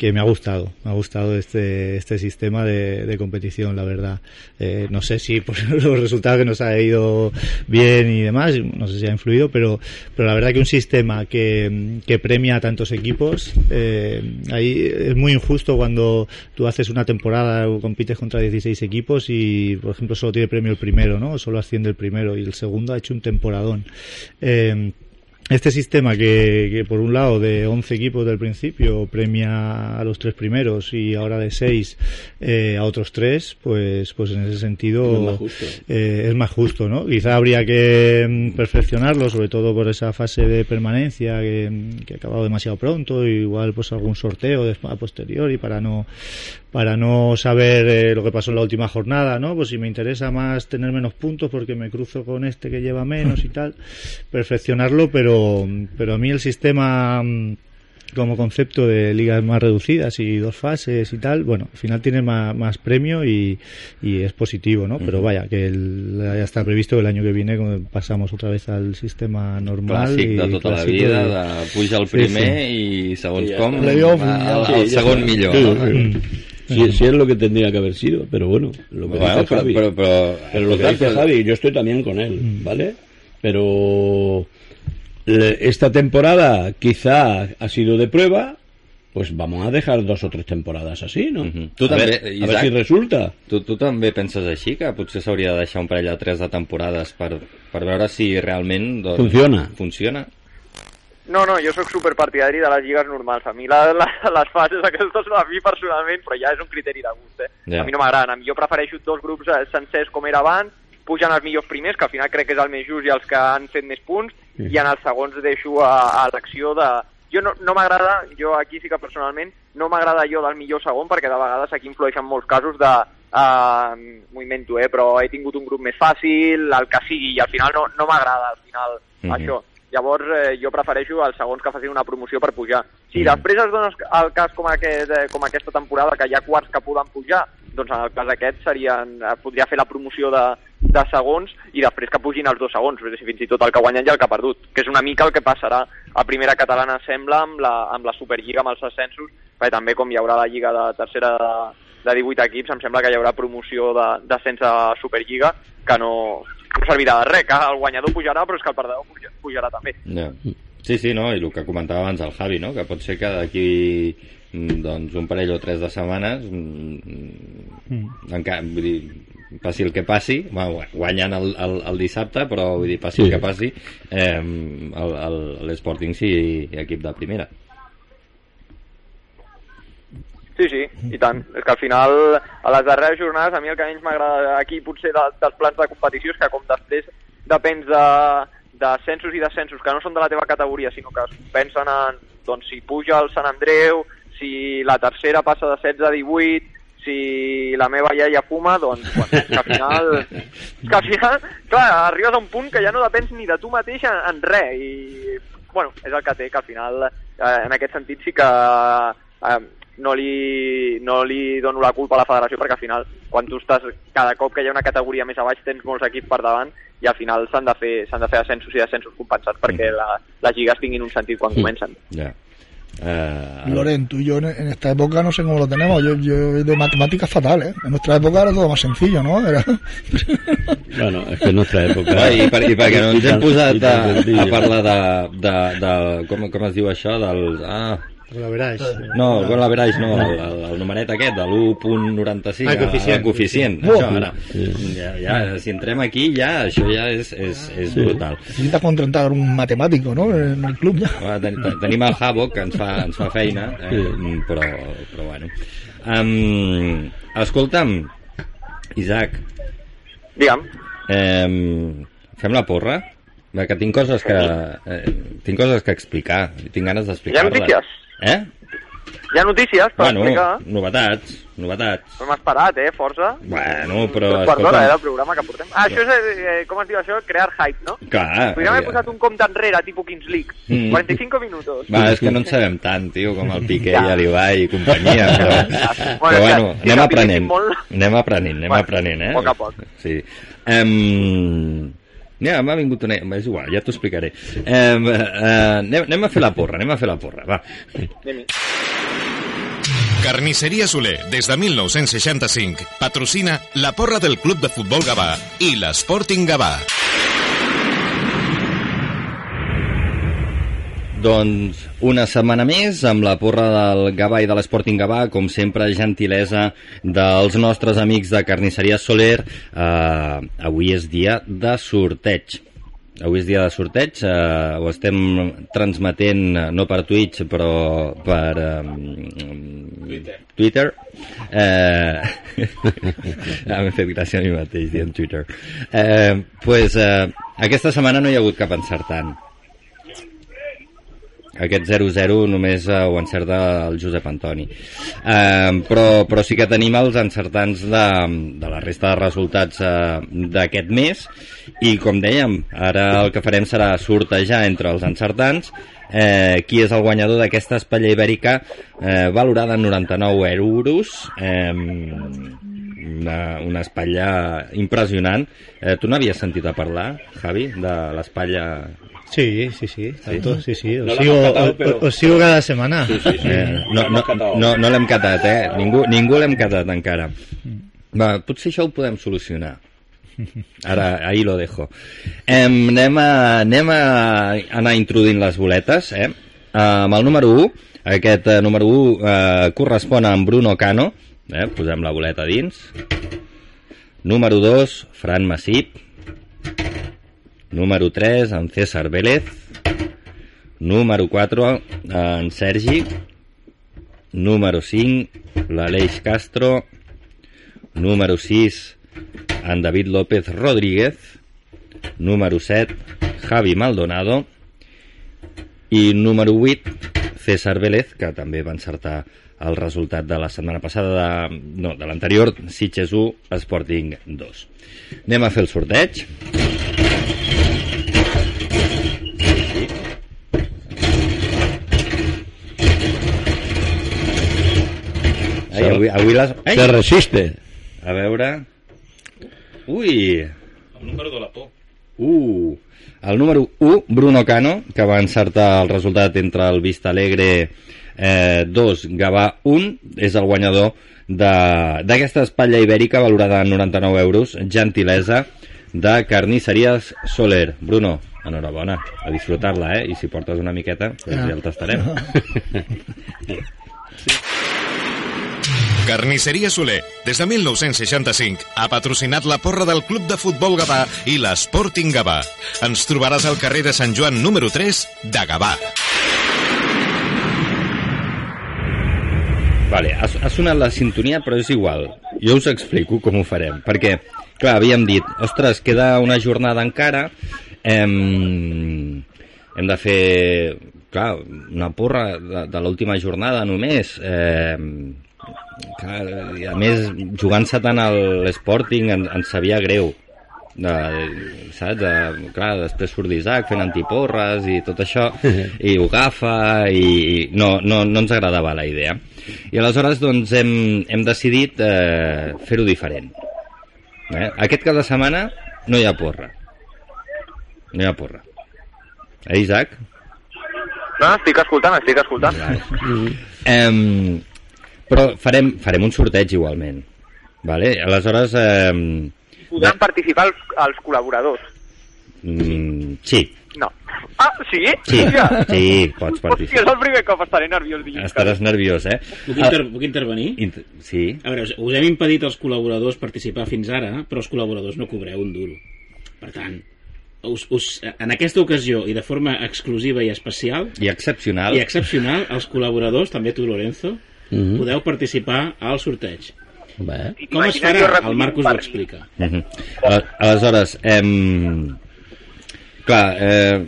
que me ha gustado, me ha gustado este, este sistema de, de competición, la verdad. Eh, no sé si por los resultados que nos ha ido bien y demás, no sé si ha influido, pero, pero la verdad que un sistema que, que premia a tantos equipos, eh, ahí es muy injusto cuando tú haces una temporada o compites contra 16 equipos y, por ejemplo, solo tiene premio el primero, ¿no? Solo asciende el primero y el segundo ha hecho un temporadón. Eh, este sistema que, que por un lado de 11 equipos del principio premia a los tres primeros y ahora de 6 eh, a otros tres, pues pues en ese sentido Es más justo. eh, es más justo, ¿no? Quizá habría que mm, perfeccionarlo, sobre todo por esa fase de permanencia que, que ha acabado demasiado pronto, igual pues algún sorteo de- a posteriori para no para no saber eh, lo que pasó en la última jornada, ¿no? Pues si me interesa más tener menos puntos porque me cruzo con este que lleva menos y tal, perfeccionarlo, pero pero a mí el sistema mm, como concepto de ligas más reducidas y dos fases y tal, bueno, al final tiene más, más premio y, y es positivo, ¿no? Pero vaya, que el- ya está previsto que el año que viene pasamos otra vez al sistema normal. clàssic y de tota la vida, de- de puja el Sí, primer i segons ja com Sí, segon millor. Sí, sí. Si, si es lo que tendría que haber sido, pero bueno, lo que Bueno, dice pero, Javi. pero, pero, Pero lo que dice Javi, yo estoy también con él, ¿vale? Pero le- esta temporada quizá ha sido de prueba, pues vamos a dejar dos o tres temporadas así, ¿no? Tu a, també, ver, a ver Isaac? si resulta. Tu, tu també penses així, que potser s'hauria de deixar un parell de tres de temporades per, per veure si realment doncs, Funciona. funciona? No, no, jo sóc superpartidari de les lligues normals. A mi la, la, les fases aquestes, a mi personalment, però ja és un criteri de gust, eh? Ja. A mi no m'agraden. Jo prefereixo dos grups eh, sencers com era abans, pugen els millors primers, que al final crec que és el més just i els que han fet més punts, i en els segons deixo a, a l'acció de... Jo no, no m'agrada, jo aquí sí que personalment, no m'agrada jo del millor segon, perquè de vegades aquí influeixen molts casos de... Uh, M'ho invento, eh? Però he tingut un grup més fàcil, el que sigui, i al final no, no m'agrada, al final, Mhm. això. Llavors, eh, jo prefereixo els segons que facin una promoció per pujar. Si després es dona el cas com, aquest, eh, com aquesta temporada, que hi ha quarts que poden pujar, doncs en el cas aquest serien, eh, podria fer la promoció de, de segons i després que pugin els dos segons, és a dir, fins i tot el que guanyen i el que ha perdut, que és una mica el que passarà a primera catalana, sembla, amb la, amb la Superliga, amb els ascensos, perquè també com hi haurà la Lliga de tercera de, de 18 equips, em sembla que hi haurà promoció de- d'ascens a Superliga, que no, no servirà de res, que el guanyador pujarà, però és que el perdedor puja- pujarà també. Ja. Sí, sí, no? i el que comentava abans el Javi, no? que pot ser que d'aquí mm, doncs, un parell o tres de setmanes mm, encara, vull dir, passi el que passi, guanyant el, el, el dissabte, però vull dir, passi Sí. el que passi, eh, l'Sporting sigui equip de primera. Sí, sí, i tant. És que al final, a les darreres jornades, a mi el que menys m'agrada aquí potser de, dels plans de competició és que com després depens de d'ascensos i descensos que no són de la teva categoria, sinó que pensen en doncs, si puja el Sant Andreu, si la tercera passa de 16 a 18, si la meva iaia fuma, doncs bueno, que al final, que al final, clar, arribes a un punt que ja no depens ni de tu mateix en, en res, i bueno, és el que té, que al final, eh, en aquest sentit sí que eh, no li, no li dono la culpa a la federació perquè al final quan tu estàs cada cop que hi ha una categoria més a baix tens molts equips per davant i al final s'han de fer s'han de fer ascensos i descensos compensats perquè la, les lligues tinguin un sentit quan comencen. Ja. Eh, Loren, tú y yo en, en esta época no sé cómo lo tenemos. Yo, yo de matemáticas fatal, ¿eh? En nuestra época era todo más sencillo, ¿no? Era... Bueno, es que en nuestra época... Va, i, per, I perquè no ens hem posat a, a parlar de, de, de com, com es diu això, dels... Ah, La verás. no, con l'averaix no, el, el, el numeret aquest, de l'1.95, Ah, el coeficient. coeficient. Això, ara, ja, ja, si entrem aquí, ja, això ja és, és, és brutal. Necesitas contratar un matemático, ¿no? En el club ya. Va, ten, ten- tenim el Javo, que ens fa, ens fa feina, eh, però, però bueno. Um, escolta'm, Isaac, Digue'm. eh, fem la porra? Va, que tinc coses que, eh, tinc coses que explicar, tinc ganes d'explicar-les. notícies? Eh? Hi ha notícies per Bueno, explicar. novetats, novetats. Hem esperat, eh, força. Bueno, però, Dos quarts d'hora, eh, del programa que portem. Ah, això és, eh, com es diu això? Crear hype, no? clar... Podríem haver eh, posat un compte enrere, tipus Kings League. Mm. 45 minutos. Va, és que no en sabem tant, tio, com el Piqué Ja. i l'Ibai i companyia, però, Bueno, però bueno, anem aprenent, molt- anem aprenent, anem Bueno, aprenent, eh? poc a poc. Sí. Um, ja, m'ha vingut una... És igual, ja t'ho explicaré. Um, uh, anem, anem a fer la porra, anem a fer la porra, va. Carnisseria Soler, des de 1965, patrocina la porra del Club de Futbol Gavà i l'Sporting Gavà. Doncs una setmana més amb la porra del Gavà i de l'Sporting Gavà, com sempre, gentilesa dels nostres amics de Carnisseria Soler. Uh, avui és dia de sorteig. Avui és dia de sorteig, eh, ho estem transmetent eh, no per Twitch, però per um, Twitter. Twitter. Eh, M'he fet gràcia a mi mateix dient Twitter. Eh, pues, eh, aquesta setmana no hi ha hagut cap encertant. Aquest 0-0 només eh, ho encerta el Josep Antoni. Eh, però, però sí que tenim els encertants de, de la resta de resultats eh, d'aquest mes. I com dèiem, ara el que farem serà sortejar entre els encertants eh, qui és el guanyador d'aquesta espatlla ibèrica eh, valorada en 99 euros. Eh, una, una espatlla impressionant. Eh, tu n'havies sentit a parlar, Javi, de l'espatlla Sí, sí, sí, tanto, sí, sí. Os, No sigo, catado, os- pero- os sigo cada semana. Eh, no, no, no, no l'hem catat, eh? Ningú, ningú l'hem catat encara. Va, potser això ho podem solucionar. Ara, ahí lo dejo. Em, anem, a, anem a anar introduint les boletes, eh? Amb el número 1, aquest eh, número 1 eh, correspon a en Bruno Cano, eh? posem la boleta dins. Número 2, Fran Massip. Número 3, en César Vélez. Número 4, en Sergi. Número 5, l'Aleix Castro. Número 6, en David López Rodríguez. Número 7, Javi Maldonado. I número 8, César Vélez, que també va encertar el resultat de la setmana passada, de, no, de l'anterior, Sitges 1, Sporting 2. Anem a fer el sorteig. Ai, avui, avui les... Ai, Se resiste. a veure... Ui, El número de la por. Uh, el número 1, Bruno Cano, que va encertar el resultat entre el Vista Alegre eh, 2, Gavà 1, és el guanyador de- d'aquesta espatlla ibèrica valorada en 99 euros, gentilesa de Carnisseries Soler. Bruno, enhorabona, a disfrutar-la, eh? I si portes una miqueta, doncs ja el tastarem. Carnisseria Soler, des de 1965, ha patrocinat la porra del Club de Futbol Gavà i l'Sporting Gavà. Ens trobaràs al carrer de Sant Joan número 3 de Gavà. Vale, ha, ha sonat la sintonia, però és igual. Jo us explico com ho farem. Perquè, clar, havíem dit, ostres, queda una jornada encara, hem, hem de fer, clar, una porra de, de l'última jornada només. Eh, clar, i a més, jugant-se tant a l'Sporting en, ens sabia greu. De, saps? De, clar, després surt l'Isaac fent antiporres i tot això i ho agafa i, no, no, no ens agradava la idea i aleshores doncs hem, hem decidit eh, fer-ho diferent eh? aquest cap de setmana no hi ha porra no hi ha porra eh Isaac? No, estic escoltant, estic escoltant. Em, però farem, farem un sorteig igualment vale? aleshores em, Podran participar els, els col·laboradors. mm, sí No. Ah, sí? Sí, Hòstia. sí, pots Hòstia, participar. és el primer cop estaré nerviós dilluns. Estaràs nerviós, eh? Puc, inter puc intervenir? Int sí. A veure, us- us hem impedit als col·laboradors participar fins ara, però els col·laboradors no cobreu un duro. Per tant, us, us, en aquesta ocasió i de forma exclusiva i especial I excepcional. i excepcional, els col·laboradors, també tu, Lorenzo, Mhm. podeu participar al sorteig. Bé. Com es farà? El Marcos ho explica. Uh -huh. Aleshores, em... clar, eh,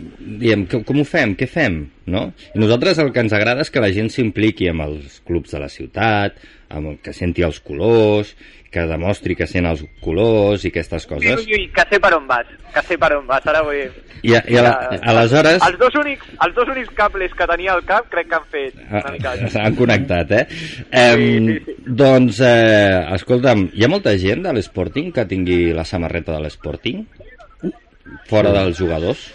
diem, com, com ho fem? Què fem? No? I nosaltres el que ens agrada és que la gent s'impliqui amb els clubs de la ciutat, amb el que senti els colors, que demostri que sent els colors i aquestes Ui, coses. ui, ui, que sé per on vas, que sé per on vas, ara vull... I, a- i a la, aleshores... Els dos, únics, els dos únics cables que tenia al cap crec que han fet una mica... Ah, S'han connectat, eh? eh Doncs, eh, escolta'm, hi ha molta gent de l'Sporting que tingui la samarreta de l'Sporting? Fora dels jugadors?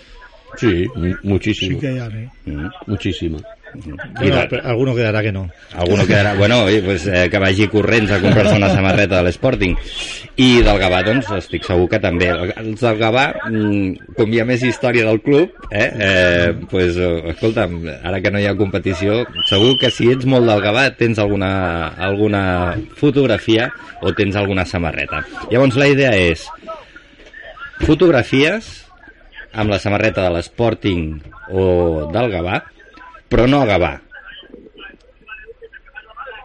Sí, muchísimo. Sí que hi ha, sí. Mm. Muchísimo. Bueno, pero alguno quedará que no. Alguno quedarà... Bueno, oi, pues, eh, que vagi corrents a comprar-se una samarreta de l'Sporting. I del Gavà, doncs, estic segur que també. Els del Gavà, mm, com hi ha més història del club, eh, eh, pues, eh, escolta'm, ara que no hi ha competició, segur que si ets molt del Gavà tens alguna, alguna fotografia o tens alguna samarreta. Llavors la idea és fotografies amb la samarreta de l'Sporting o del Gavà, però no a Gavà.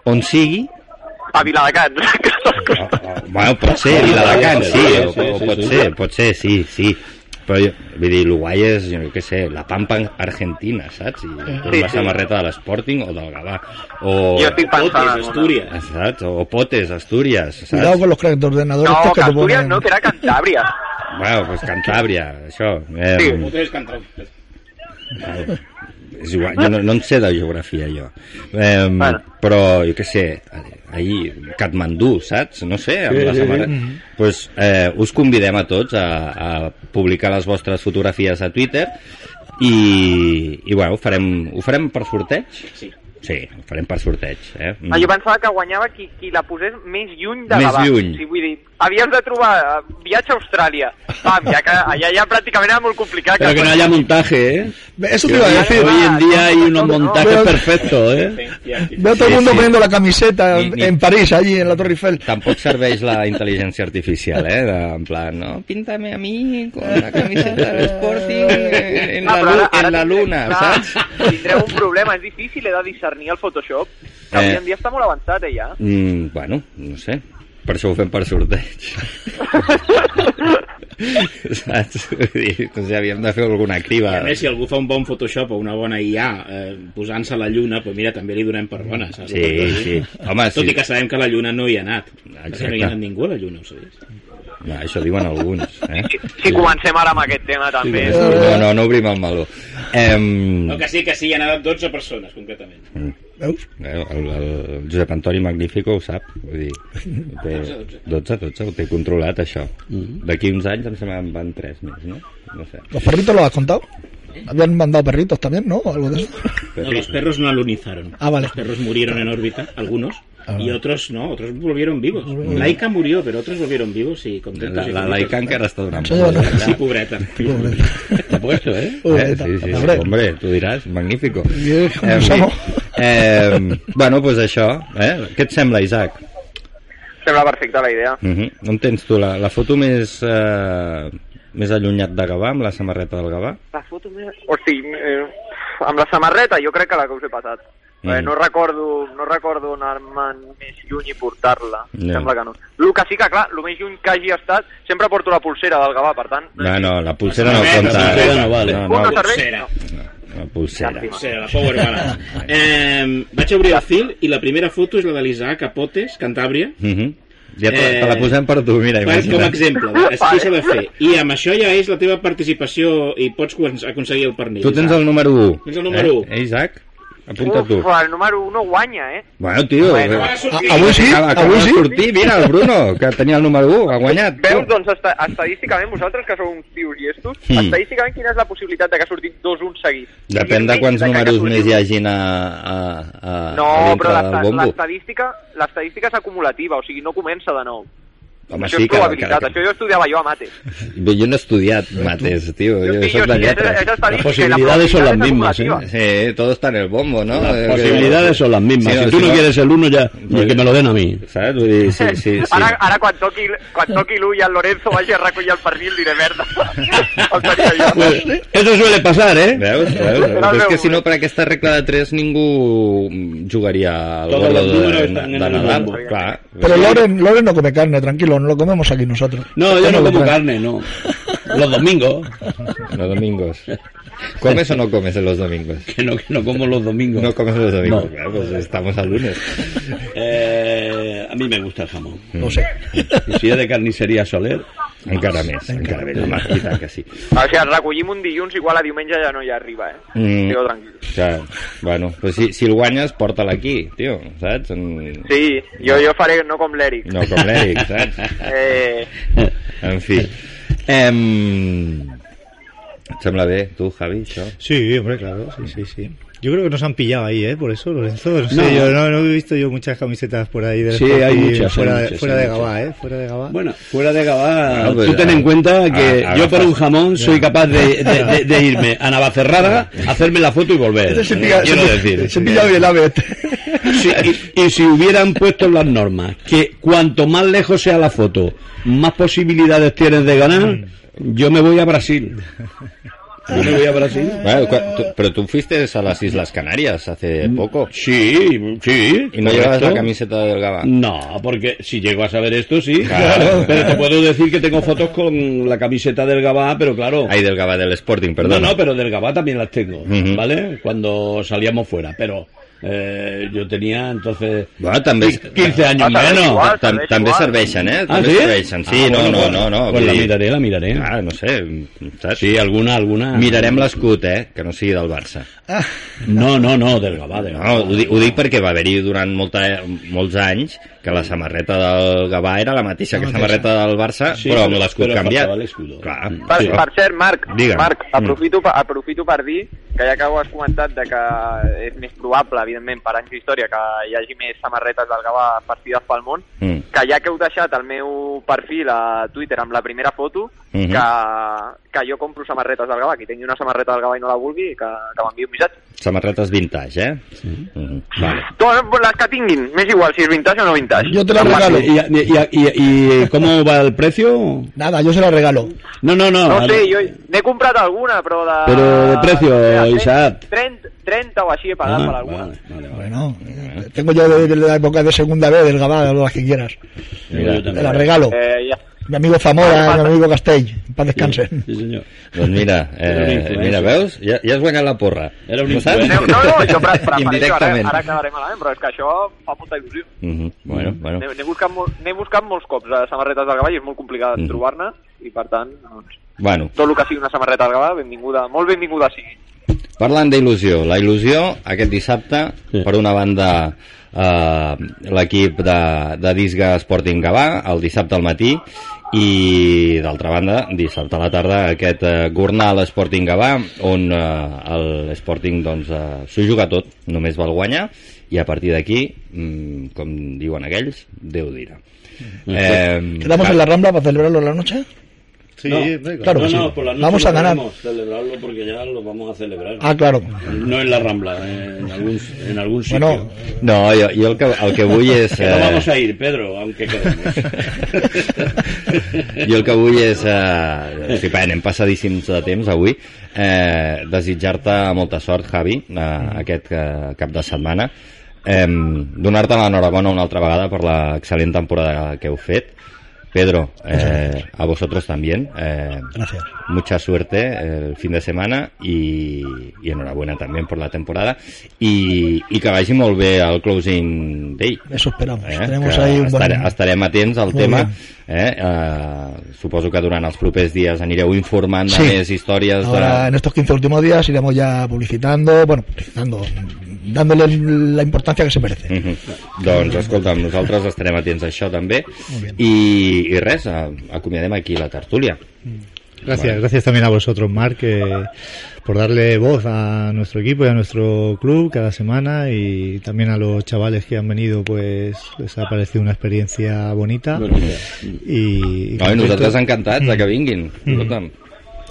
On sigui, A Viladecans. bueno, pot ser Viladecans, sí, o, Sí, o sí, pot sí. ser, pot ser, sí, sí. Però, jo, vull dir, el guai és, jo què sé, la Pampa Argentina, saps? I Sí, la sí. samarreta de l'Sporting o del Gavà. O, Jo estic Potes, pensant... en una- Astúries. saps? O Potes, Astúries, saps? Cuidado con los cracks de ordenador No, que Astúries ponen... no, que era Cantàbria. Bueno, pues Cantàbria, això. Eh, Sí. Potes cantar. És igual, jo no, no en sé de geografia, jo. Eh, Bueno. Però, jo què sé, ahir, Katmandú, saps? No sé, amb Sí, la sí, samarreta. sí. Pues, eh, us convidem a tots a, a publicar les vostres fotografies a Twitter i, i bueno, ho farem, ho farem per sorteig? Sí. Sí, ho farem per sorteig. Eh? Ah, jo pensava que guanyava qui, qui la posés més lluny de Més Gavà. lluny. Sí, vull dir, havies de trobar eh, viatge a Austràlia. Pam, ja que allà ja pràcticament era molt complicat. Pero que no haya montaje, ¿eh? Eso te iba a decir. Hoy en día hay unos No, no, montajes no. perfectos, ¿eh? Veo todo el mundo sí. poniendo la camiseta Ni- ni- en París, allí en la Torre Eiffel. Tampoc serveix la intel·ligència artificial, eh? De, en plan, no, píntame a mi con la camiseta del Sporting en, Ah, la, però ara- en la luna, clar, saps? Tindreu un problema, és difícil, he de discernir el Photoshop. Que avui Eh. en dia està molt avançat, eh, ja. Mm, bueno, no sé. Per això ho fem per sorteig. Saps? Dir, doncs ja havíem de fer alguna criba. A més, si algú fa un bon Photoshop o una bona IA eh, posant-se a la Lluna, doncs mira, també li donem per bona, saps? Sí, sí. Home, Tot sí. i que sabem que la Lluna no hi ha anat. Exacte. Que no hi ha anat ningú a la Lluna, ho sabies? No, això diuen alguns. Eh? Si, si comencem ara amb aquest tema, també. No, no, no obrim el meló. Em, No, que sí, que sí, hi han anat 12 persones, concretament. Veus? Eh, El, el Josep Antoni Magnífico ho sap, vull dir, té 12, 12, ho té controlat això. D'aquí uns anys em sembla que en van 3 més, no? No sé. ¿Los perritos los has contado? Habían mandado perritos también, ¿no? Algo de eso. No, los perros no alunizaron. Ah, vale. Los perros murieron en órbita, algunos, Ah, y otros no, otros volvieron vivos. Laika murió, pero otros volvieron vivos y contentos. La, y la felices. Laika encara està donant Sí, allà. Sí, pobreta. Te ha puesto, ¿eh? Eh, Pobreta, sí, sí, pobre. hombre, tu diràs, magnífico. Sí, com Eh, som. eh, bueno, doncs pues això, eh? Què et sembla, Isaac? Sembla perfecta la idea. Uh -huh. On tens tu la, la foto més, eh, més allunyat de Gavà, amb la samarreta del Gavà? La foto més... O sigui, eh, amb la samarreta jo crec que la que us he passat. Mm. Mm. Eh, no recordo, no recordo anar-me'n més lluny i portar-la. Ja. Sembla que no. El que sí que, clar, el més lluny que hagi estat, sempre porto la pulsera del Gavà, per tant... No, no, la pulsera no La compta. pulsera no vale. No, no no? Pulsera. No. la pulsera. O sigui, la Power Balance. Eh, vaig obrir el fil i la primera foto és la de l'Isaac a Potes, Cantàbria. Uh -huh. Ja te, Eh, te la posem per tu, mira, Per, com a exemple, així s'ha de fer. I amb això ja és la teva participació i pots cons- aconseguir el pernil. Tu tens Isaac. el número 1. Tens el número u. Eh, Isaac? Apunta tu. Uf, el número 1 guanya, eh? Bueno, tio, Bueno, eh, sortim. Ah, avui sí, acaba, acaba avui de sí. sortir, mira, el Bruno, que tenia el número 1, ha guanyat. Veus, tu. doncs, esta, estadísticament, vosaltres que sou uns tios llestos, Hmm. estadísticament quina és la possibilitat de que surtin dos uns seguits? Depèn de quants que números més hi hagin a, a, a, No, a dintre però del bombo. l'estadística l'estadística és acumulativa, o sigui, no comença de nou. Home, això sí és que- probabilitat, que- que- això jo estudiava jo a mates. Bé, Jo no he estudiat mates, tio, jo, jo Las posibilidades son las mismas, ¿eh? acumulativa. Sí, todo está en el bombo, ¿no? Las Eh, posibilidades son las mismas. Sí, si no, tú si no no- quieres el uno, ya, que me lo den a mí. Dir, sí, sí, sí. Ara, ara quan toqui, quan toqui l'1 i el Lorenzo vagi a recollir el pernil diré merda. Pues, eso suele pasar, ¿eh? Veus? Però és que si no, per aquesta regla de 3 ningú jugaria al gordo de, de, de Nadal. Clar. Loren, Loren no come carne, tranquilo, no lo comemos aquí nosotros. No, yo no como trae. carne, no. Los domingos. Los domingos. ¿Comes o no comes en los domingos? Que no, que no como los domingos. No comes los domingos. No. Claro, pues estamos al lunes. Eh, a mí me gusta el jamón. No sé. Si es de carnicería Soler, Encara més, encara més. Home, i tant que sí. O sigui, el recollim un dilluns, igual a diumenge ja no hi arriba, eh? Mm. Estigueu tranquil. Clar, bueno, pues si, si el guanyes, porta-la aquí, tio, saps? En... Sí, jo, jo faré no com l'Eric. No com l'Eric, saps? Eh, En fi. Em... Et sembla bé, tu, Javi, això? Sí, hombre, claro, sí, sí, sí. Yo creo que nos han pillado ahí, ¿eh? Por eso, Lorenzo. No, sé, No. yo no, no he visto yo muchas camisetas por ahí del Sí, hay muchas, hay fuera, muchas, fuera hay de. Gabá, ¿eh? Fuera de Gabá. Bueno, fuera de Gabá, Bueno, pues, tú ten en cuenta que yo por un jamón soy capaz de, de- de- de irme a Navacerrada, hacerme la foto y volver. Este se pilla, Quiero se, decir. se pilla ave. este. Sí, y, y si hubieran puesto las normas que cuanto más lejos sea la foto, más posibilidades tienes de ganar, yo me voy a Brasil. Yo me voy a Brasil. Bueno, cua- tú- pero tú fuiste a las Islas Canarias hace poco. Sí, sí. ¿Y no llevas la camiseta del Gabá? No, porque si llego a saber esto, sí. Claro. Pero te puedo decir que tengo fotos con la camiseta del Gabá, pero claro. Ahí del Gabá del Sporting, perdón. No, no, pero del Gabá también las tengo. ¿vale? Cuando salíamos fuera, pero eh, yo tenía entonces Bueno, també... 15 años Ah, igual. Tam serveix també igual. serveixen, eh? Ah, També sí? serveixen. Sí, Ah, no, bueno, no, no, no. Pues la miraré, la miraré. Ah, no sé, saps? Sí, alguna, alguna. Mirarem l'escut, eh? Que no sigui del Barça. No, no, no, del Gabá, del Gabá. No, ho, dic, ho dic perquè va haver-hi durant molta, molts anys que la samarreta del Gavà era la mateixa que La la mateixa. samarreta del Barça, Sí, però amb l'escut canviat. Clar. Mm. Per, Sí. per cert, Marc, Digue'm. Marc aprofito, per- aprofito per dir que ja que ho has comentat de que és més probable, evidentment, per anys d'història, que hi hagi més samarretes del Gavà partides pel món, Mm. que ja que heu deixat el meu perfil a Twitter amb la primera foto, Mhm. que, que jo compro samarretes del Gavà, qui tingui una samarreta del Gavà i no la vulgui, que, que m'enviï un missatge. Samarretes vintage, eh? Mm Vale. Totes les que tinguin, m'és igual si és vintage o no vintage. Yo te la regalo. ¿Y, y, y, y- cómo va el precio? Nada, yo se la regalo. No, no, no. No sé, jo n'he comprat alguna, però de... Però de precio, Isaac. 30, 30 o així he pagat Ah, per alguna. vale, vale, vale. Bueno, tengo yo de, de la época de segunda B, del Gabá, de las que quieras. Mira, Te la regalo. Eh, ja. Mi amigo Zamora, mi amigo Castell, paz descansen. Sí, senyor. Doncs mira, Era un eh, mira, veus? Ja, ja has guanyat la porra. Era un influencer. No, no, jo pre- prefereixo, ara, ara quedaré malament, però és que això fa molta il·lusió. Mhm, Bueno, bueno. N'he buscat, n'he buscat molts cops a samarretes del Gavà i és molt complicat Mm. trobar-ne i per tant, doncs, Bueno, tot el que sigui una samarreta del Gavà, benvinguda, molt benvinguda sigui. Parlant d'il·lusió, la il·lusió aquest dissabte, Sí. per una banda eh, l'equip de, de Disga Sporting Gavà, el dissabte al matí, i d'altra banda, dissabte a la tarda, aquest eh, Gornal Sporting Gavà, on eh, l'Sporting doncs, eh, s'ho juga tot, només vol guanyar, i a partir d'aquí, mm, com diuen aquells, Déu dirà. Eh, ¿Quedamos en la Rambla para celebrarlo en la noche? Sí, No, hombre, claro no, que sí. no, por la noche Vamos a ganar. podemos celebrarlo porque ya lo vamos a celebrar. Ah, claro. No en la Rambla, en algún, en algún sitio. Bueno, No, jo, jo el, que, el que vull és... que no eh, vamos a ir, Pedro, aunque queremos. jo el que vull és eh, si bé, anem passadíssims de temps avui eh, desitjar-te molta sort Javi eh, aquest eh, cap de setmana eh, donar-te l'enhorabona una altra vegada per l'excel·lent temporada que heu fet Pedro, eh, a vosotros también. Eh, Gracias. Mucha suerte el fin de semana y, y enhorabuena también por la temporada. Y, y que vagi molt bé el closing day. Eso esperamos. Eh? Tenemos ahí un buen... estarem, estarem atents al Molt tema. bé. Eh? Eh, suposo que durant els propers dies anireu informant de Sí. més històries Ahora, en de... estos 15 últimos días iremos ya publicitando, bueno, publicitando, dándole la importancia que se merece. Mhm. Doncs, escolta'm, nosaltres estarem atents a això també. I, I res, acomiadem aquí la tertúlia. Gracias, gracias también a vosotros, Marc, eh, por darle voz a nuestro equipo y a nuestro club cada semana y también a los chavales que han venido, pues les ha parecido una experiencia bonita. Y, y No, i nosaltres encantats de que vinguin. Escolta'm.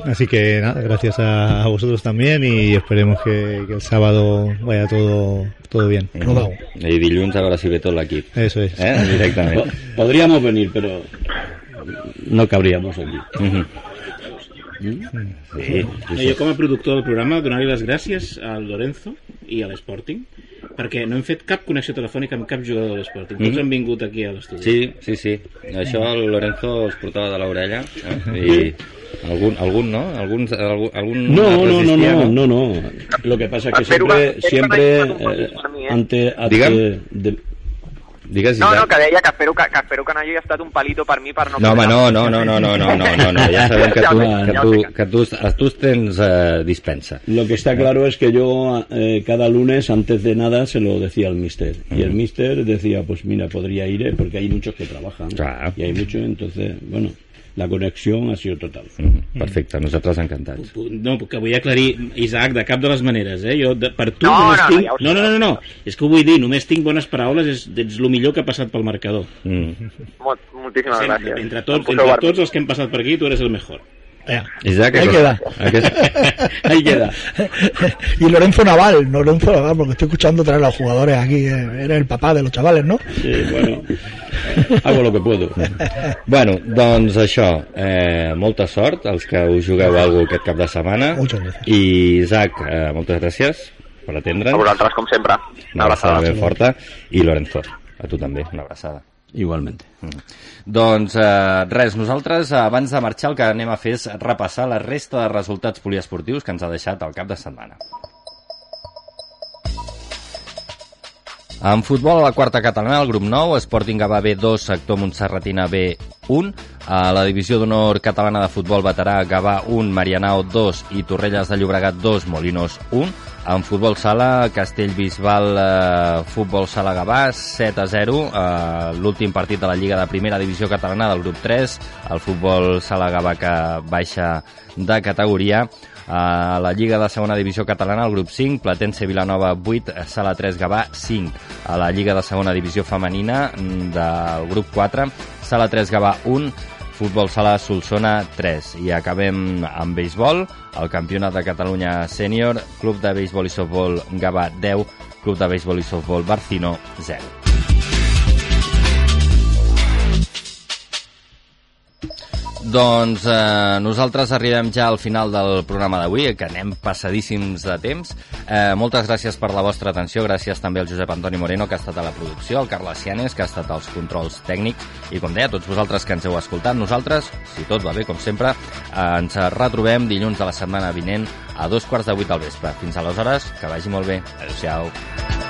Así que nada, gracias a, vosotros también y esperemos que, que el sábado vaya todo, todo bien. Rodado. I dilluns a veure si ve tot l'equip. Eso es. Eh? Directament. Po- Podríamos venir, pero no cabríamos aquí. Mhm. Sí, sí, sí. jo com a productor del programa donar-li les gràcies al Lorenzo i a l'Sporting perquè no hem fet cap connexió telefònica amb cap jugador de l'Sporting. Tots Mhm. han vingut aquí a l'estudi. Sí, sí, sí. Això el Lorenzo els portava de l'orella eh? i, Algun, algun no? Algun, algun No, no, no, no, no, no. Lo que pasa es que siempre, siempre eh, eh? ante, ante de- Digues, No, no, que deia que espero que, que, espero que no hagi estat un palito per mi per no... No, home, no, no, no, no, no, no, no, no, no, ja sabem que sé, que sé. que tu, tu tens eh, dispensa. Lo que está claro es que yo eh, cada lunes, antes de nada, se lo decía al mister. Y el mister decía, pues mira, podría ir, eh, porque hay muchos que trabajan. Claro. Y hay muchos, entonces, bueno, la conexión ha sido total. Mm, Perfecte, nosaltres encantats. No, que vull aclarir, Isaac, de cap de les maneres, eh? Jo, de, per tu, No, només no, no, tinc... ja ho sé. no, no, no, no, és que ho vull dir, només tinc bones paraules, és, ets el millor que ha passat pel marcador. Mm. Molt, moltíssimes Sempre, gràcies. entre Em tots, poseu entre tots els que hem passat per aquí, tu eres el mejor. Venga. Isaac, Ahí queda. Ahí queda. y Lorenzo Naval, no Lorenzo Naval, porque estoy escuchando traer a los jugadores aquí. eh, Eres el papá de los chavales, ¿no? Sí, bueno, hago lo que puedo. bueno, doncs això, eh, molta sort als que us jugueu alguna aquest cap de setmana. I Isaac, eh, moltes gràcies per atendre'ns. A vosaltres, com sempre. Una abraçada ben forta. I Lorenzo, a tu també, una abraçada. Igualmente. Doncs eh, res, nosaltres eh, abans de marxar el que anem a fer és repassar la resta de resultats poliesportius que ens ha deixat el cap de setmana. En futbol, a la quarta catalana, el grup 9, Sporting Gavà B2, sector Montserratina B1. A la divisió d'honor catalana de futbol veterà, Gavà 1, Marianao 2 i Torrelles de Llobregat 2, Molinos 1. En futbol sala, Castellbisbal, eh, futbol sala Gavà, 7 a 0. Eh, L'últim partit de la Lliga de Primera Divisió Catalana del grup 3. El futbol sala Gavà que baixa de categoria. A la Lliga de Segona Divisió Catalana, el grup 5, Platense Vilanova 8, Sala 3 Gavà 5. A la Lliga de Segona Divisió Femenina mm, del grup 4, Sala 3 Gavà 1, Futbol Sala Solsona 3. I acabem amb béisbol, el Campionat de Catalunya Sènior, Club de Béisbol i Softbol Gavà 10, Club de Béisbol i Softbol Barcino 0. Doncs eh, nosaltres arribem ja al final del programa d'avui, que anem passadíssims de temps. Eh, moltes gràcies per la vostra atenció, gràcies també al Josep Antoni Moreno, que ha estat a la producció, al Carles Cianes, que ha estat als controls tècnics, i com deia, tots vosaltres que ens heu escoltat, nosaltres, si tot va bé, com sempre, eh, ens retrobem dilluns de la setmana vinent a dos quarts de vuit al vespre. Fins aleshores, que vagi molt bé. Adéu-siau.